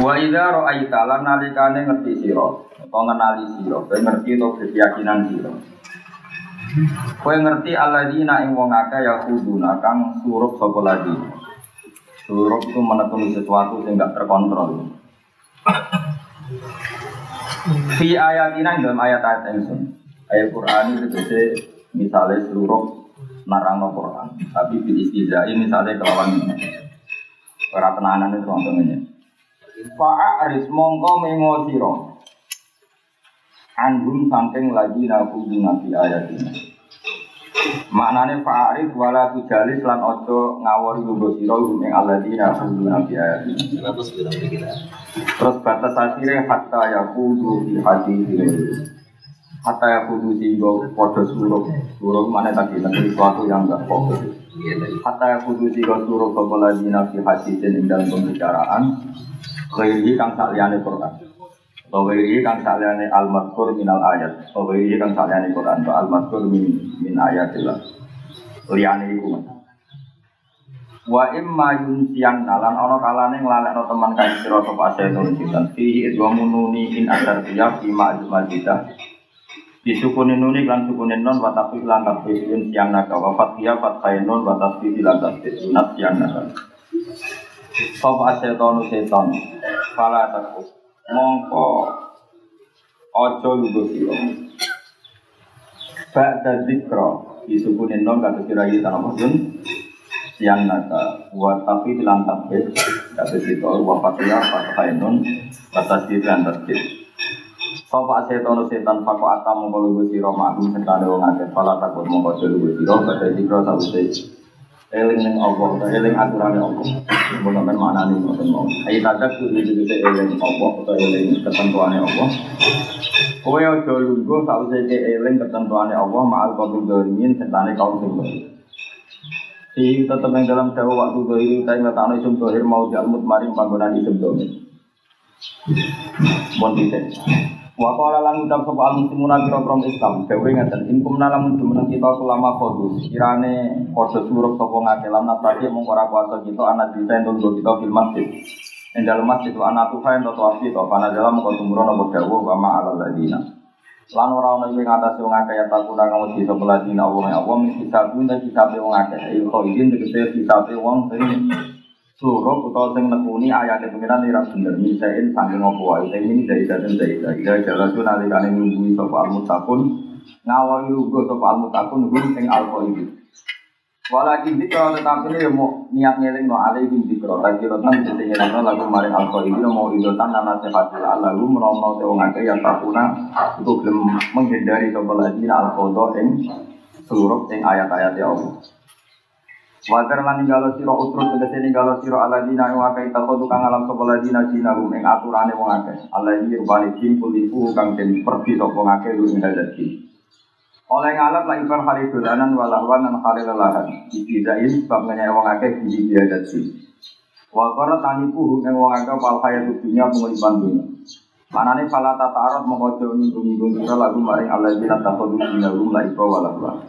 Wa idza ra'aita lan nalikane ngerti sira utawa ngenali sira, kowe ngerti to keyakinan sira. Kowe ngerti alladzina ing wong akeh ya kuduna kang surup sapa lagi. Surup itu menekuni sesuatu sing gak terkontrol. Fi ayatina dalam ayat-ayat ingsun. Ayat Quran itu misalnya seluruh narang Quran, tapi di istizai misalnya kelawan Ora tenanan itu contohnya. Fa'aris mongko mengo sira. Anhum saking lagi nabu nabi ayat ini. Maknane fa'aris wala tujalis lan ojo ngawori lugo sira ing alladzina nabu nabi ayat ini. Terus batas akhirnya hatta yakudu di hati ini. Hatta yakudu sehingga podo suruh. Suruh mana tadi nanti sesuatu yang enggak fokus. Hatta kudu siro suruh kepala dina fi hadisin ing dalam pembicaraan. Khairi kang sakliyane Quran. Atau khairi kang sakliyane al-madkur minal ayat. Atau khairi kang sakliyane Quran. Atau al-madkur min, min ayatillah. Liyane iku Wa imma yunsiyan nalan ono kalane nglalekno teman kae sira sapa setan sitan fihi wa in adar tiya fi ma'jum majidah disukunin nuni lan sukunin non watafi lan tafi yun siang naga. Wafat dia fatkai non watafi lan tafi sunat siang naga. Sopo asetonu seton Fala taku Mongko. Ojo lugu siro Ba'da zikro Disukunin non kata sirai tanah yun Siang naga. Watafi lan tafi Kata situ wafat dia fatkai non Watafi lan tafi Sopo setan setan fako atam mongko lugu sira maklum sekali wong akeh pala takut mongko lugu sira pada dikro sawise eling ning ta eling aturane Allah. Mun men maknane ngoten mau ayo tadak kudu digese eling Allah utawa eling ketentuane Allah. Kowe aja lungguh sawise ke eling ketentuane Allah ma'al qabil dolimin setane kaum sing Di tetap yang dalam dawa waktu dohir ingat anak isum dohir mau jalmut maring panggonan isum dohir. Bon Wa qala lan ucap sapa al muslimuna kira kira Islam dewe ngaten in kumna lamun jumeneng kita ulama kodu kirane padha surup sapa ngake lam nataki mung ora kuasa kita anak kita entuk kita fil masjid. Ing dalem masjid wa anak tufa ento afi to kana dalam kok tumurun apa dawuh wa ma alal ladina. Lan ora ana ing atas wong akeh ya takuna kamu di sapa ladina Allah ya Allah mesti sabun dan kitabe wong akeh. Ilko izin tegese kitabe wong sing suruh atau sing nekuni ayat pengiran ira bener misain saking opo wae? Ini dari dadan dari dari jalan tu nalikane nunggu sapa al mutakun ngawali ugo sapa al mutakun hum ing al qaidi Walakin dikro tetapi ini mau niat ngeling no alih bin dikro tapi rotan jadi ngeling no lagu maring al qaidi mau idotan dan nasihat lagu menolong te wong akeh yang takuna itu belum menghindari sapa lagi al qada ing seluruh ing ayat-ayat ya Allah Wajar lan ninggalo sira utrut tegese ninggalo sira aladina wa kai takodu kang alam sapa ladina dinahum ing aturane wong akeh. Rubani kang pergi sapa ngake lu ing dadi. Oleh ngalam la ibar lan hari lelahan. Ibidain sebab ngenyai wong akeh di dia dadi. Wa qara taniku ing wong akeh nyinggung-nyinggung sira lagu maring walawan.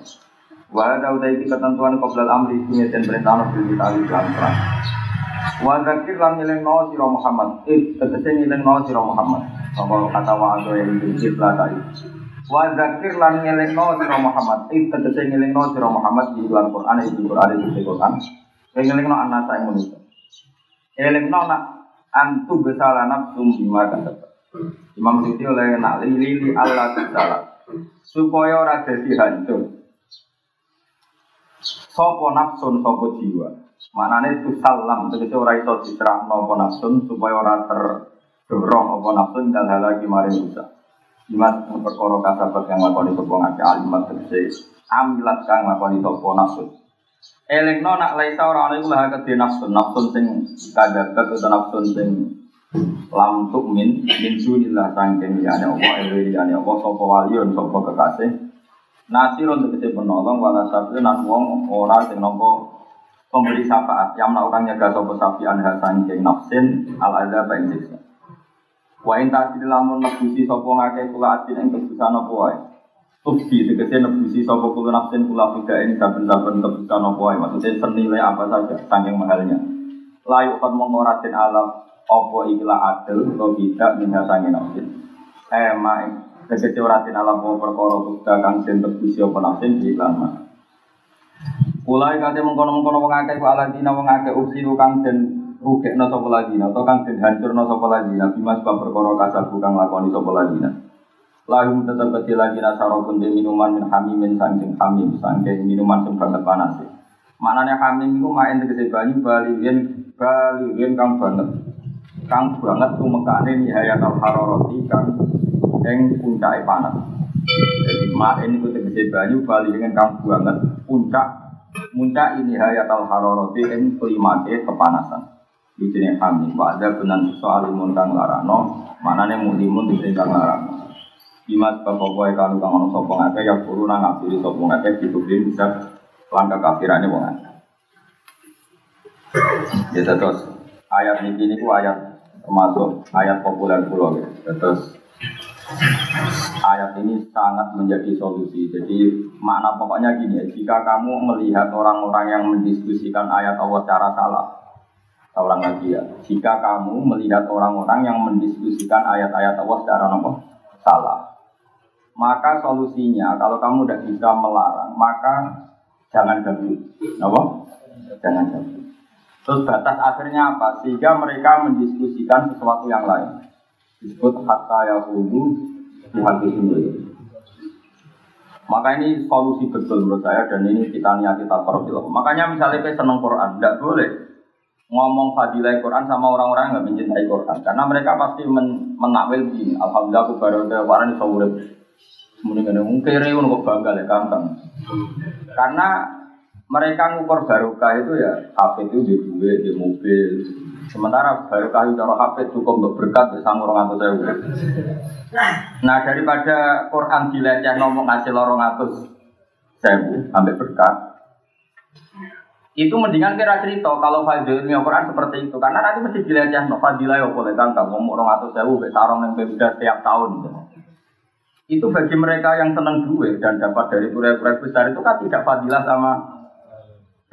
Wa ada iki ketentuan qoblal amri sing den perintah bil kitali lan perang. Wa zakir lan ngelingno sira Muhammad. Eh tegese ngelingno sira Muhammad. Apa kata wa yang dicip lah tadi. Wa zakir lan ngelingno Muhammad. Eh tegese ngelingno sira Muhammad di dalam Quran di Quran di Quran. Ngelingno anak saya manusia. Ngelingno nak antu besala nafsum bima kasab. Imam Siti oleh nak lili Allah taala supaya ora dadi hancur. Sopo nafsun sopo jiwa. Manane itu salam, tegese ora iso diserahno apa nafsun supaya ora terdorong apa nafsun dan hal lagi mari rusak. Imat perkara kasabat yang lakoni sapa ngake alimat tegese amilat kang lakoni sapa nafsun. Elingno nak laisa ora ana iku lah kedhe nafsun, nafsun sing kadagat utawa nafsun sing lam min min dunillah sangking liyane Allah ewe liyane Allah sapa waliun sapa kekasih nasir untuk kese penolong wala sabi nan wong ora sing nampa pemberi syafaat. Yang melakukan nyaga sapa sapi anha sangking nafsin al ada ing siksa. Wa in tasdil lamun nebusi sapa ngake kula atin ing kebusan apa wae. Tegese nebusi sapa kula nafsin kula fika ini saben-saben kebusan apa wae. Maksudnya senilai apa saja saking mahalnya. Layu kan mengoratin alam opo ikilah adil atau tidak minha sangi nafsin. Eh tegese ora alam apa perkara kuda kang den tebusi apa nafsin di iklan mah Mulai kate mengkono-mengkono wong akeh ku aladina wong akeh usiru kang den rugekno sapa ladina atau kang den hancurno sapa ladina bima sebab perkara kasar kang lakoni sapa ladina Lahum tetap kecil lagi nasaro pun minuman min hamimin sangking hamim sangking minuman sing banget panas. Maknanya hamim itu main tegese banyu balihin balihin kang banget kang banget tumekane nihayat al haroroti kang eng puncak panas. Jadi mak ini ku tegese banyu bali dengan kang banget puncak puncak ini hayat al haroroti eng kelimake kepanasan. Di sini kami ada benan soal imun kang larano, mana nih mulimun di sini kang larano. Imas bapak kalau kang ono sopong akeh ya guru nang ngapiri sopong akeh ditudin bisa langkah kafirane wong akeh. Ya terus ayat ini ini ku ayat termasuk ayat populer pulau ya. Terus ayat ini sangat menjadi solusi. Jadi makna pokoknya gini jika kamu melihat orang-orang yang mendiskusikan ayat Allah secara salah, orang lagi ya, jika kamu melihat orang-orang yang mendiskusikan ayat-ayat Allah secara apa? salah, maka solusinya kalau kamu tidak bisa melarang, maka jangan ganggu. Apa? Jangan ganggu. Terus batas akhirnya apa? Sehingga mereka mendiskusikan sesuatu yang lain. Disebut hatta di hati sendiri. Maka ini solusi betul menurut saya dan ini kita niat kita perlu. Makanya misalnya kita senang Quran, tidak boleh ngomong fadilah Quran sama orang-orang nggak mencintai Quran karena mereka pasti men menakwil begini alhamdulillah aku baru ke di Sawurep kemudian mungkin reun kok bangga gampang karena mereka ngukur barokah itu ya HP itu di duit, di mobil. Sementara barokah itu cara HP cukup untuk berkat bisa ngurung atau saya. Nah daripada Quran dileceh ngomong ngasih lorong atus sewu sampai berkat. Itu mendingan kira cerita kalau fadilnya Quran seperti itu karena nanti mesti dileceh no fadilah ya boleh kan kalau ngomong orang atus sewu sarong yang beda setiap tahun. Itu bagi mereka yang senang duit dan dapat dari proyek-proyek besar itu kan tidak fadilah sama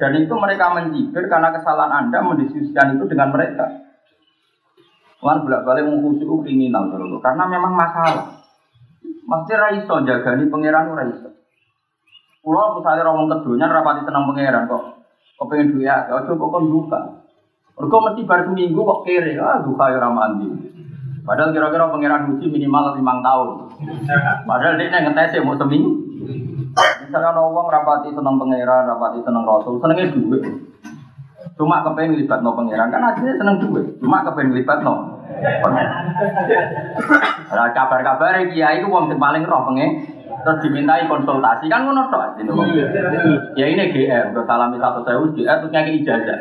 dan itu mereka mencibir karena kesalahan Anda mendiskusikan itu dengan mereka. Tuhan bolak balik mengkhusyuk kriminal dulu, karena memang masalah. Mesti raiso jaga nih pangeran raiso. Pulau misalnya ngomong keduanya rapati senang pangeran kok. Kok pengen duit ya, ojo kok kon duka. Mereka mesti baru seminggu kok kere, ah duka ya ramandi. Padahal kira-kira pangeran uji minimal lima tahun. Padahal dia ngetes ya mau seminggu. Misalnya ada orang rapati seneng pangeran, rapati seneng rasul, senengnya duit. Cuma kepengen libat no pangeran, kan akhirnya seneng duit. Cuma kepengen libat no. Nah, kabar-kabar kiai itu uang paling roh pengen terus dimintai konsultasi kan ngono tok gitu. Ya ini GR, udah salami satu saya GR terus nyaki ijazah.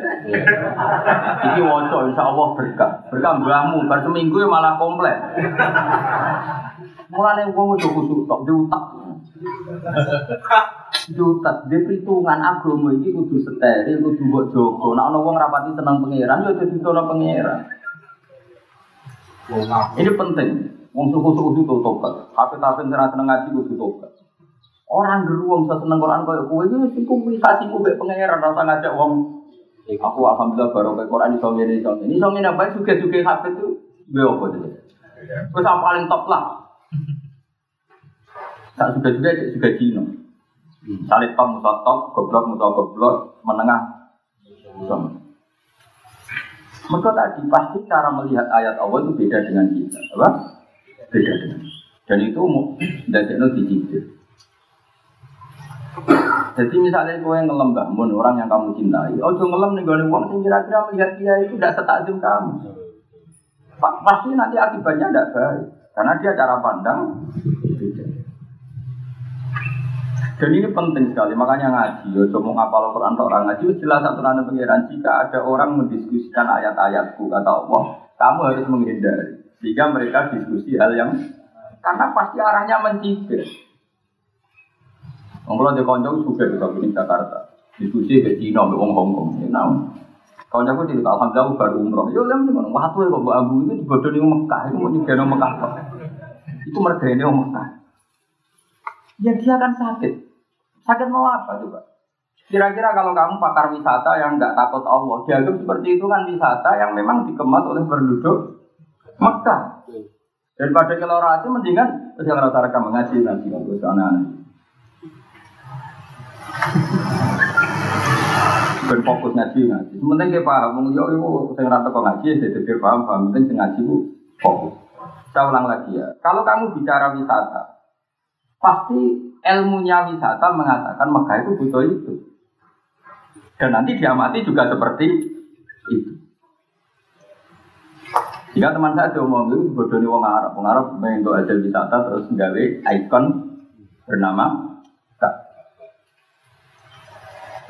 Iki insya Allah berkah. Berkah mbahmu, bar seminggu ya malah komplek. Mulane wong ojo kusuk tok diutak. Diutak di perhitungan agama iki kudu steril, kudu mbok jaga. Nek ana wong rapati seneng pangeran ya dadi ana pangeran. Ini penting. Wong suku-suku itu tobat. Tapi-tapi seneng seneng ngaji kudu tobat. Orang geruang bisa seneng Quran kaya kowe iki mesti kumpulasi ku mek pangeran rasa ngajak wong Aku alhamdulillah baru ke Quran iso ngene iso ngene. Iso ngene apa suge-suge hafid itu gue apa itu. Wis paling top lah. Tak juga juga juga Cina. Salib top musa top, goblok musa goblok, menengah. Mereka tadi pasti cara melihat ayat Allah itu beda dengan kita, apa? beda dengan dan itu mau dari dicicil. Jadi misalnya kau yang ngelem bangun orang yang kamu cintai, oh jangan ngelem nih gue uang kira-kira melihat dia itu tidak setajam kamu. Pasti nanti akibatnya tidak baik, karena dia cara pandang. Dan ini penting sekali, makanya ngaji. Yo, cuma ngapal Quran orang ngaji, jelas satu nana pengiran. Jika ada orang mendiskusikan ayat-ayatku kata Allah, kamu harus menghindari. Jika mereka diskusi hal yang karena pasti arahnya mencibir. Kalau di konjong juga bisa bikin Jakarta. Diskusi ke Cina, ke Hong Kong. Nah, konjong aku cerita, Alhamdulillah baru umroh. Ya lem nih, waktu ya bawa abu dibodoh di Mekah, itu mau di Mekah. Itu mereka ini Mekah. Ya dia kan sakit. Sakit mau apa coba? Kira-kira kalau kamu pakar wisata yang nggak takut Allah, dianggap seperti itu kan wisata yang memang dikemas oleh penduduk Mekah. Daripada kalau rati mendingan terus yang rata rekam mengaji nanti kalau anak-anak. Ben fokus ngaji ngaji. Sementing dia paham, yo yo saya rata kok ngaji, saya pikir paham paham. Penting ngaji bu fokus. Saya ulang lagi ya. Kalau kamu bicara wisata, pasti ilmunya wisata mengatakan Mekah itu butuh itu. Dan nanti diamati juga seperti itu. Jika teman saya diomong itu bodohnya wong Arab, wong Arab untuk aja wisata terus nggawe ikon bernama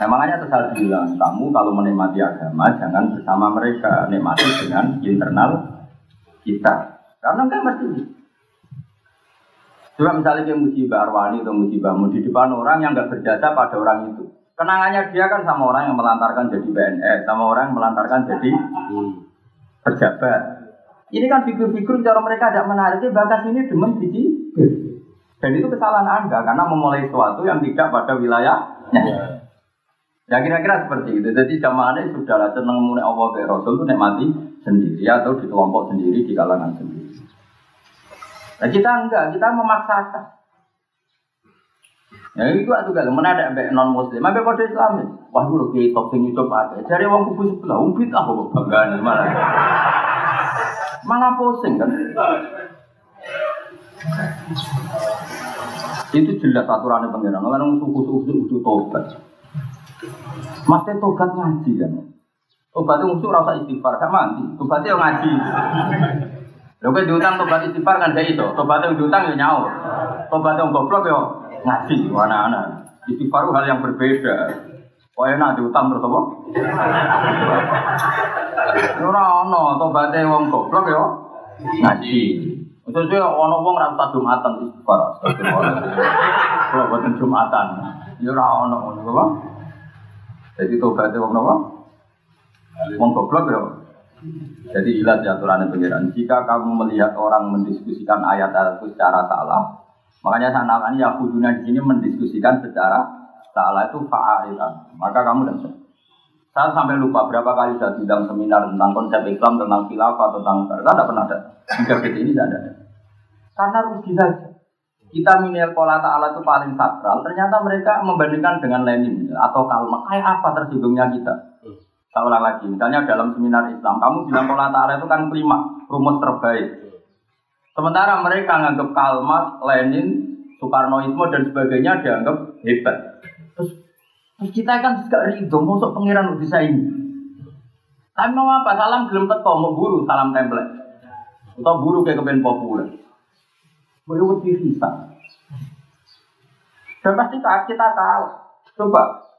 Nah, makanya saya bilang, kamu kalau menikmati agama jangan bersama mereka, nikmati dengan internal kita. Karena enggak mesti. Coba misalnya kayak musibah Arwani atau musibahmu di depan orang yang enggak berjasa pada orang itu. Kenangannya dia kan sama orang yang melantarkan jadi BNS, sama orang yang melantarkan jadi pejabat. Ini kan figur-figur cara mereka tidak menarik, bakas ini demen biji. Dan itu kesalahan Anda karena memulai sesuatu yang tidak pada wilayahnya. Ya kira-kira seperti itu. Jadi jamaahnya sudah lah seneng mulai Allah Rasul itu mati sendiri atau di kelompok sendiri di kalangan sendiri. Nah kita enggak, kita memaksakan. Ya itu tuh kalau ada mbak non muslim, mbak kode Islam Wah gue kayak top sing coba ada. Cari uang kubu sebelah, umpit ah kok banggaan malah. Malah pusing kan. Itu jelas aturannya pangeran. Orang suku-suku itu tobat. Masih tobat ngaji kan. Tobat itu musuh rasa istighfar, gak mandi. Tobatnya ngaji. Lho kowe diutang tobat istighfar kan gak iso. Tobat yang diutang ya nyaur. Tobat yang goblok ya ngaji anak-anak. Istighfar hal yang berbeda. Kok enak diutang terus apa? Ora ono tobatnya wong goblok ya ngaji. Maksudnya ono wong ra usah Jumatan istighfar. Kalau buatan Jumatan, ya ora ono ngono apa? Jadi tobatnya wong nopo? Wong goblok ya. Jadi ilat ya aturannya pengiran. Jika kamu melihat orang mendiskusikan ayat-ayat itu secara salah, makanya saya namanya ya kudunya di sini mendiskusikan secara salah itu fa'alitan. Maka kamu dan saya sampai lupa berapa kali saya bilang seminar tentang konsep Islam, tentang khilafah, tentang saya tidak pernah ada. Hingga ini tidak ada. Karena rugi saja kita minil pola ta'ala itu paling sakral, ternyata mereka membandingkan dengan Lenin atau Kalma. Kayak apa tersinggungnya kita? Saya ulang lagi, misalnya dalam seminar Islam, kamu bilang pola ta'ala itu kan kelima, rumus terbaik. Sementara mereka menganggap Kalmat, Lenin, Soekarnoisme dan sebagainya dianggap hebat. Terus, kita kan juga ridho, masuk pengiran bisa ini. Tapi mau apa? Salam gelem teko, mau buru salam template. Atau buru kayak kepen populer. Boleh lebih bisa. Dan pasti kita tahu. Coba.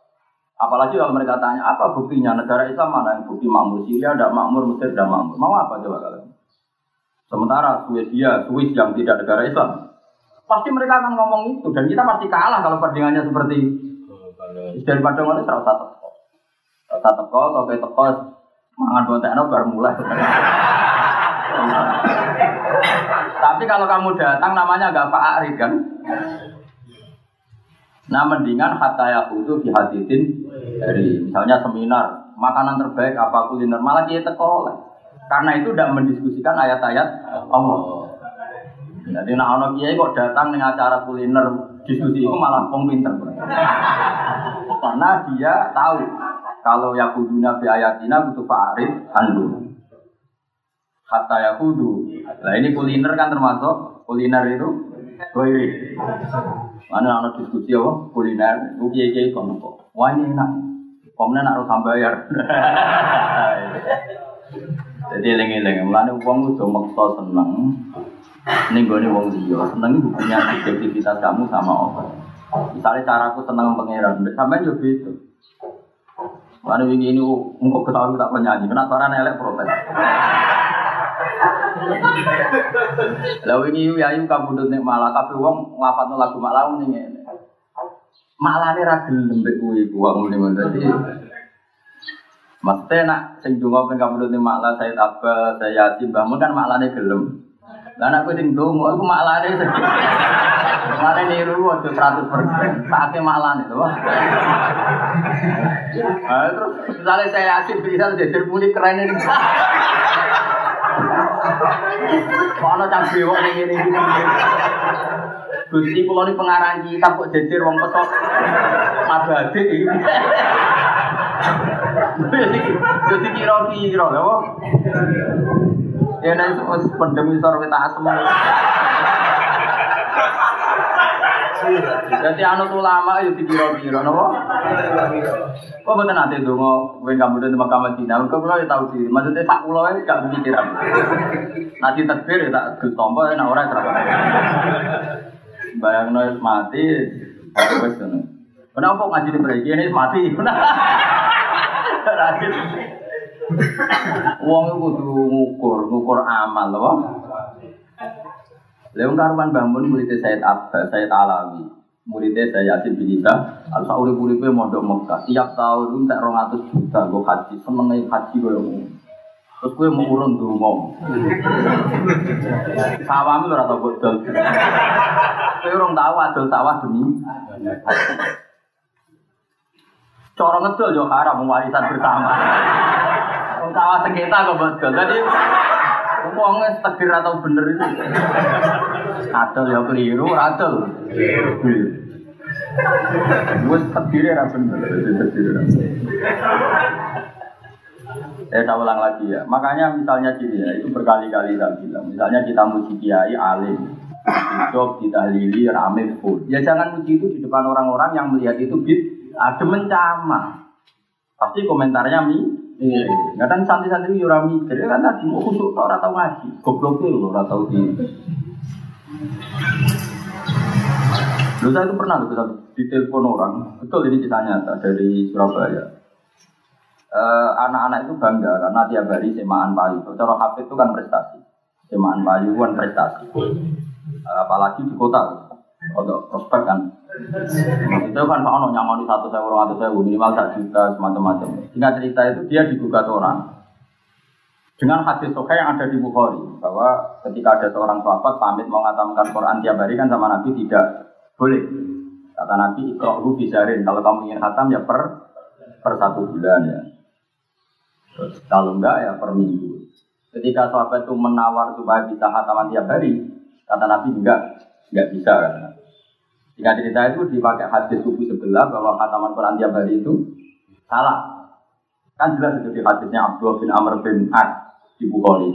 Apalagi kalau mereka tanya, apa buktinya negara Islam mana yang bukti makmur Syria, ada makmur Mesir, ada makmur. Mau apa coba kalian? Sementara Swedia, Swiss yang tidak negara Islam, pasti mereka akan ngomong itu dan kita pasti kalah kalau perbandingannya seperti. Daripada ngono serasa teko. Serasa teko, sampai teko, mangan bontekno baru mulai. Tapi kalau kamu datang namanya agak Pak Arif kan? Nah mendingan hatta ya itu di haditin dari misalnya seminar makanan terbaik apa kuliner malah dia teko karena itu tidak mendiskusikan ayat-ayat Allah. Jadi nak ono kiai kok datang dengan acara kuliner diskusi itu malah pong pinter. Karena dia tahu kalau yakuduna fi ayatina butuh Arif andu. hatta yahudu. Nah ini kuliner kan termasuk kuliner itu Goiri. Mana ada diskusi apa? Kuliner, kiai kono kok. Wah ini enak. Komnya nak harus bayar. Jadi eling-eling, mulane wong udah maksa seneng. Ning gone wong liya, seneng hubungan subjektivitas kamu sama Allah. Misalnya caraku seneng pangeran, sampai juga itu. Mana wingi ini engkau ketahui tak penyanyi, kena suara elek protes. Lalu ini yayu kabudut nek malah tapi wong ngapatno lagu malah ning ngene. Malah ra gelem mbek kuwi wong ngene dadi. Maksudnya nak sing donga ping kabudut ning malah Said Abba, saya Yasin bangun kan maklane gelem. Lah kowe sing donga iku maklane sedih. Malah niru aja 100%. Saatnya maklane to. Ah terus misalnya saya Yasin bisa jadi muni keren. Kalau cah bewok ning ngene iki. Gusti kula ni pengarang kitab kok jejer wong pesok mabade iki. Jadi kira-kira lho. Ya nek wis pendem isor wit asem. Jadi anu ulama yo dikira-kira napa? Kok mboten ate donga kowe kamu di Mekah Madinah. Kok kula ya tau diri. Maksudnya sak kula wis gak pikiran. Nanti takbir ya tak ditompo nek ora serah. Bayangno wis mati wis ngono. Kenapa ngaji di mriki ini mati? Radit. Wong kudu ngukur, ngukur amal lho. Leung karuan bangun muridnya Said Abba, Said Alawi. Muridnya saya Yasin bin Isa, al sauri uripe mondok Mekah. Tiap tahun itu tak 200 juta gue haji, seneng haji gue Terus gue mau urun dulu Sawah lu rata bodol. Gue orang tahu adol sawah demi. Corong ngedol yo haram warisan bersama. Sawah sengketa kok bodol. Jadi Wong takdir atau bener itu. Adol ya keliru, adol. Gue takdir ya bener, takdir Saya tak ulang lagi ya. Makanya misalnya gini ya, itu berkali-kali saya bilang. Misalnya kita muji kiai alim, hidup ditahlili rame full. Ya jangan muji itu di depan orang-orang yang melihat itu bid, ada mencama. Pasti komentarnya mi, Iya, kadang santri-santri yo mikir kan tadi mau kusuk ora tau ngaji. Goblok lho ora tau di. Saya itu pernah loh di telepon orang, betul ini kisah nyata dari Surabaya. Anak-anak itu bangga karena tiap hari semaan payu. Kalau HP itu kan prestasi, semaan payu kan prestasi. Apalagi di kota, untuk prospek kan. Itu kan Pak Ono nyamoni satu saya orang atau saya minimal tak juta semacam-macam. Singkat cerita itu dia digugat orang dengan hadis sokai yang ada di Bukhari bahwa ketika ada seorang sahabat pamit mau ngatamkan Quran tiap hari kan sama Nabi tidak boleh. Kata Nabi ikrohu bisarin kalau kamu ingin khatam ya per per satu bulan ya. Terus kalau enggak ya per minggu. Ketika sahabat itu menawar supaya bisa khataman tiap hari, kata Nabi enggak, enggak bisa kan. Jika cerita itu dipakai hadis suku sebelah bahwa khataman Quran tiap hari itu salah. Kan jelas itu di hadisnya Abdullah bin Amr bin As di Bukhari.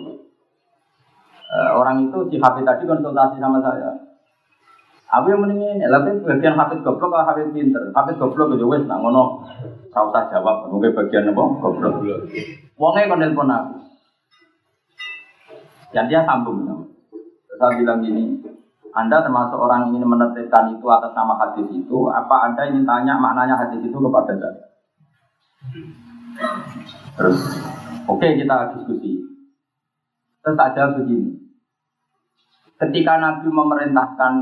Uh, orang itu si Habib tadi konsultasi sama saya. Aku yang mendingin, tapi bagian Habib goblok atau Habib pinter? Habib goblok aja wes, nak ngono. Kau tak jawab, mungkin bagian apa? Goblok. Wongnya kon telepon aku. Dan dia sambung. Saya bilang gini, anda termasuk orang ingin menetapkan itu atas nama hadis itu, apa Anda ingin tanya maknanya hadis itu kepada saya? Terus, oke okay, kita diskusi. Terus saja begini, ketika Nabi memerintahkan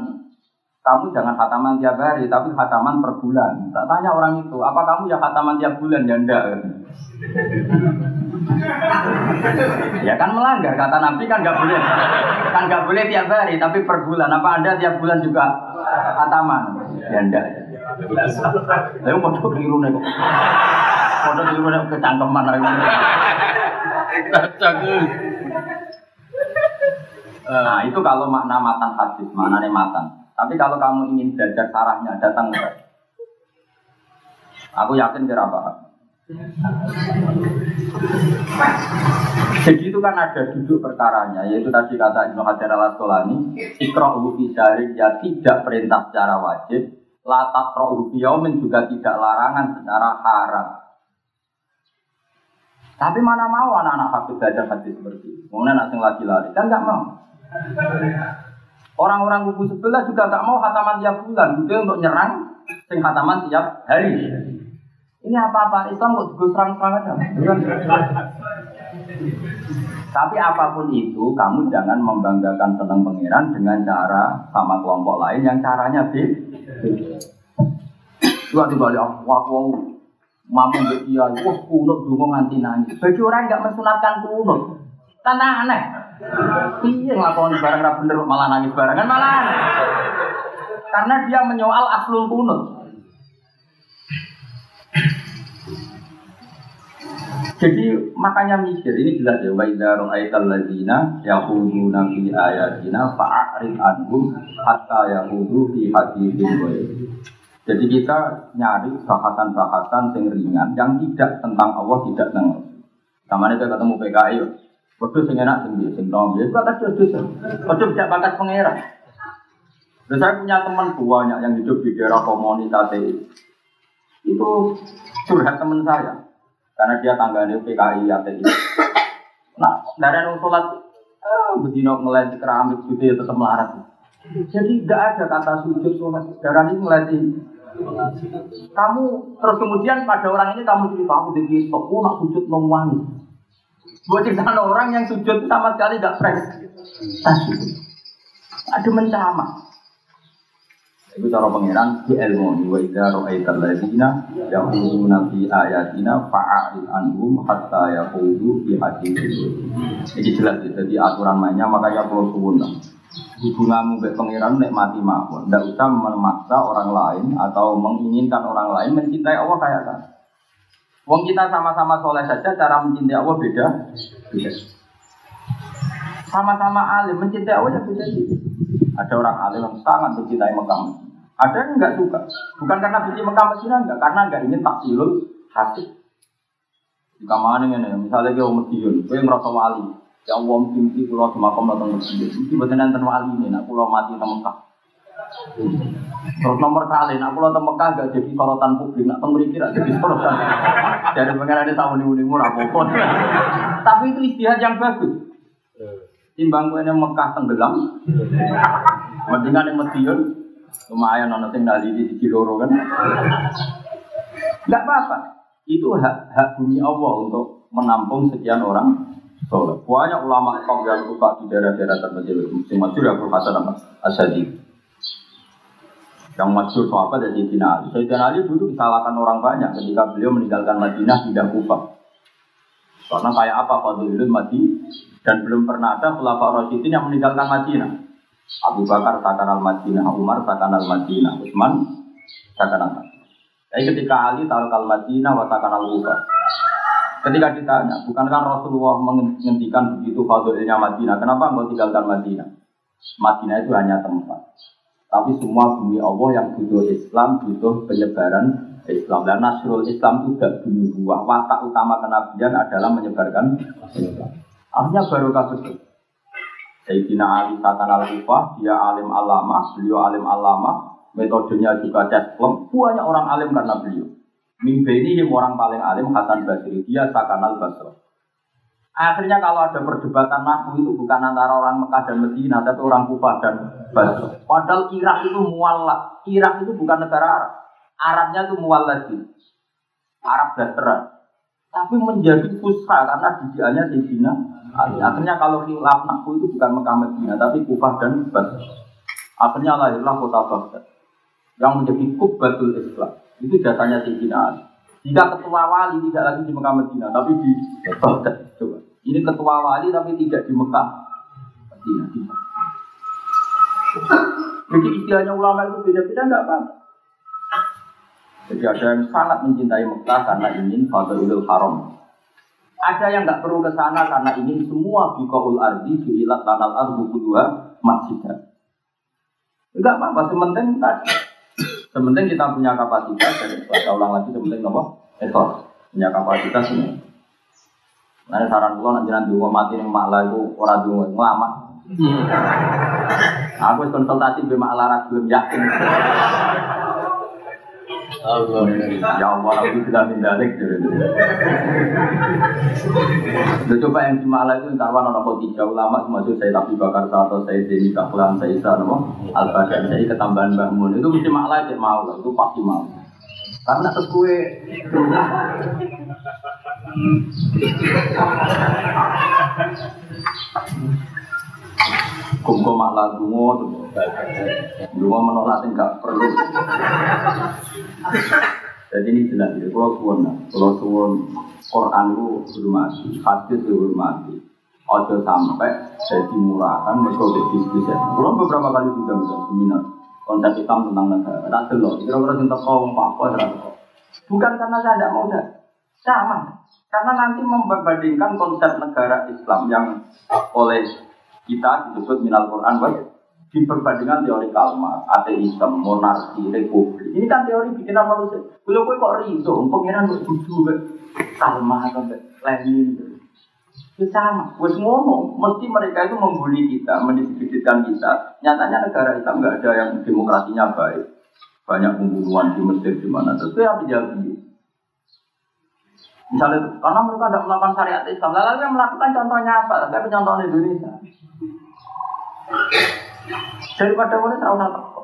kamu jangan khataman tiap hari, tapi khataman per bulan. Tak tanya orang itu, apa kamu ya khataman tiap bulan? Ya enggak. ya kan melanggar kata Nabi kan nggak boleh, kan nggak boleh tiap hari, tapi per bulan. Apa anda tiap bulan juga khataman? Ya enggak. Lalu mau tuh keliru nih kok. Mau keliru nih kecangkeman lagi. Nah itu kalau makna matan hadis, maknanya matan. Tapi kalau kamu ingin belajar sarahnya, datang ke Aku yakin kira apa? Jadi itu kan ada duduk perkaranya, yaitu tadi kata Ibnu Hajar al Asqalani, ikra'u fi ya tidak perintah secara wajib, latak rohu yaumin juga tidak larangan secara haram. Tapi mana mau anak-anak hafid belajar hadis seperti itu? Anak yang lagi lari kan nggak mau. Orang-orang kubu sebelah juga nggak mau hataman tiap bulan, gitu untuk nyerang sing hataman tiap hari. Ini apa-apa Islam kok gue serang-serang aja. Tapi apa pun itu, kamu jangan membanggakan senang pangeran dengan cara sama kelompok lain yang caranya beda. Dua tiba ya, wah wong mampu dia, wah kunut dulu nganti nangis. Bagi orang nggak mensunatkan kunut, tanah aneh. Iya ngelakoni barang bener malah nangis barengan malah. Karena dia menyoal aslul kunut. Jadi makanya mikir ini jelas ya wa idza ra'aital ladzina yaquluna fi ayatina fa'rid anhum hatta yaqudu fi haditsin Jadi kita nyari bahasan-bahasan yang ringan yang tidak tentang Allah, tidak tentang Sama itu ketemu PKI, Waduh sing enak sing dia sing nom ya bakat terus. Waduh tidak bakat pangeran. Dan saya punya teman banyak yang hidup di daerah komunitas itu curhat teman saya karena dia tangganya PKI ATI. Nah, dari yang sholat, eh, bedino ngelantik keramik gitu ya tetap melarat. Jadi tidak ada kata sujud sholat. Darah ini ngelantik. Kamu terus kemudian pada orang ini kamu cerita aku di stop, nak sujud memuangi. Buat cerita orang yang sujud sama sekali tidak fresh. Ada mencama. Itu cara pangeran di ilmu wa idza ra'aital ladzina yaquluna fi ayatina fa'arid anhum hatta yaqulu fi haditsin. Ini jelas ya, jadi aturan mainnya makanya perlu suwun. Hubunganmu dengan pangeran nek mati mawon, usah memaksa orang lain atau menginginkan orang lain mencintai Allah kayak kan. Wong kita sama-sama soleh saja, cara mencintai Allah beda. Beda. Sama-sama alim, mencintai Allah ya beda. Ada orang alim yang sangat mencintai Mekah ada yang nggak suka. Bukan karena benci Mekah Medina enggak, karena nggak ingin taksilul hati. Jika mana ini, misalnya dia Medion, gue merasa wali. Ya Allah, mimpi pulau semakam datang Medion. Mesti betul nanti wali ini, nak pulau mati di Mekah. Terus nomor kali, nak pulau Mekah gak jadi sorotan publik, nak kira jadi sorotan. Jadi pengen ada sama nih murah. Tapi itu istihad yang bagus. Timbang gue Mekah tenggelam, mendingan yang Medion, Lumayan ono sing nali di sisi loro kan. Enggak apa-apa. Itu hak hak bumi Allah untuk menampung sekian orang soleh. Banyak ulama kaum yang suka di daerah-daerah terpencil. Musim masyur ya Hasan Asadi. Yang masyur sahabat dari Sayyidina Ali. Sayyidina Ali dulu disalahkan orang banyak ketika beliau meninggalkan Madinah tidak Kufah. Karena kayak apa Fadlul mati dan belum pernah ada Khulafa Rasyidin yang meninggalkan Madinah. Abu Bakar sakan al Madinah, Umar sakan al Madinah, Utsman sakan al Madinah. Jadi ketika Ali taruh al Madinah, watakan al Uba. Ketika ditanya, bukankah Rasulullah menghentikan begitu fadilnya Madinah? Kenapa engkau tinggalkan Madinah? Madinah itu hanya tempat. Tapi semua bumi Allah yang butuh Islam, butuh penyebaran Islam. Dan Nasrul Islam itu tidak bumi buah. Watak utama kenabian adalah menyebarkan Islam. Artinya baru kasus Sayyidina Ali Satan al dia alim alama, beliau alim alama, metodenya juga cesplem, banyak orang alim karena beliau. Mimpi ini orang paling alim Hasan Basri, dia Sakan al Basri. Akhirnya kalau ada perdebatan nahu itu bukan antara orang Mekah dan Medina, tapi orang Kufah dan Basra. Padahal Irak itu mualaf. Irak itu bukan negara Arab. Arabnya itu mualadi. Arab Basra. Tapi menjadi pusat karena didikannya Sayyidina Akhirnya kalau khilaf naku itu bukan Mekah Medina, tapi Kufah dan Basra. Akhirnya lahirlah kota Baghdad yang menjadi kubbatul Islam. Itu jasanya Sayyidina Ali. Jika ketua wali tidak lagi di Mekah Medina, tapi di Baghdad. Coba. Ini ketua wali tapi tidak di Mekah. Jadi istilahnya ulama itu beda-beda enggak apa-apa. Jadi ada yang sangat mencintai Mekah karena ingin Fadlul Haram. Ada yang nggak perlu ke sana karena ingin semua bikoul ardi juilat tanal ardu kedua masjid. Enggak apa-apa, sementing tadi. Sementing kita punya kapasitas dan kita ulang lagi sementing apa? Etos. punya kapasitas ini. Nah, saran kula nanti nanti mau mati nih maklah itu orang dulu lama. Aku konsultasi be maklah ra belum yakin. Allah. Ya Allah, aku sudah mendalik. Udah coba yang di Malang itu kawan orang tiga ulama termasuk saya tapi bakar atau saya Deni Kaklan, saya Isa, nama Al Badan, saya ketambahan bangun itu mesti Malang dia mau, itu pasti mau. Karena terus kue Kumko malah dungo, dungo menolak enggak perlu. Jadi ini jelas ya, kalau suwon, kalau suwon Quran itu hormati, hadis itu hormati. Ojo sampai jadi murahan, mereka diskusi. Kalau beberapa kali juga bisa seminar konsep Islam tentang negara. Tak delok, kira-kira cinta kaum apa Bukan karena saya tidak mau sama. Karena nanti memperbandingkan konsep negara Islam yang oleh kita disebut minal Quran diperbandingkan teori kalmar, ateisme, monarki, republik. Ini kan teori bikinan manusia. Kalau kok riso, pengiran kok jujur, kalmar, sampai Lenin. Itu sama, wes ngono. Mesti mereka itu membuli kita, mendiskreditkan kita. Nyatanya negara Islam nggak ada yang demokrasinya baik. Banyak pembunuhan di Mesir di mana. Terus yang terjadi. Misalnya, karena mereka tidak melakukan syariat Islam. Lalu yang melakukan contohnya apa? Tapi contohnya Indonesia. Daripada boleh terlalu teko.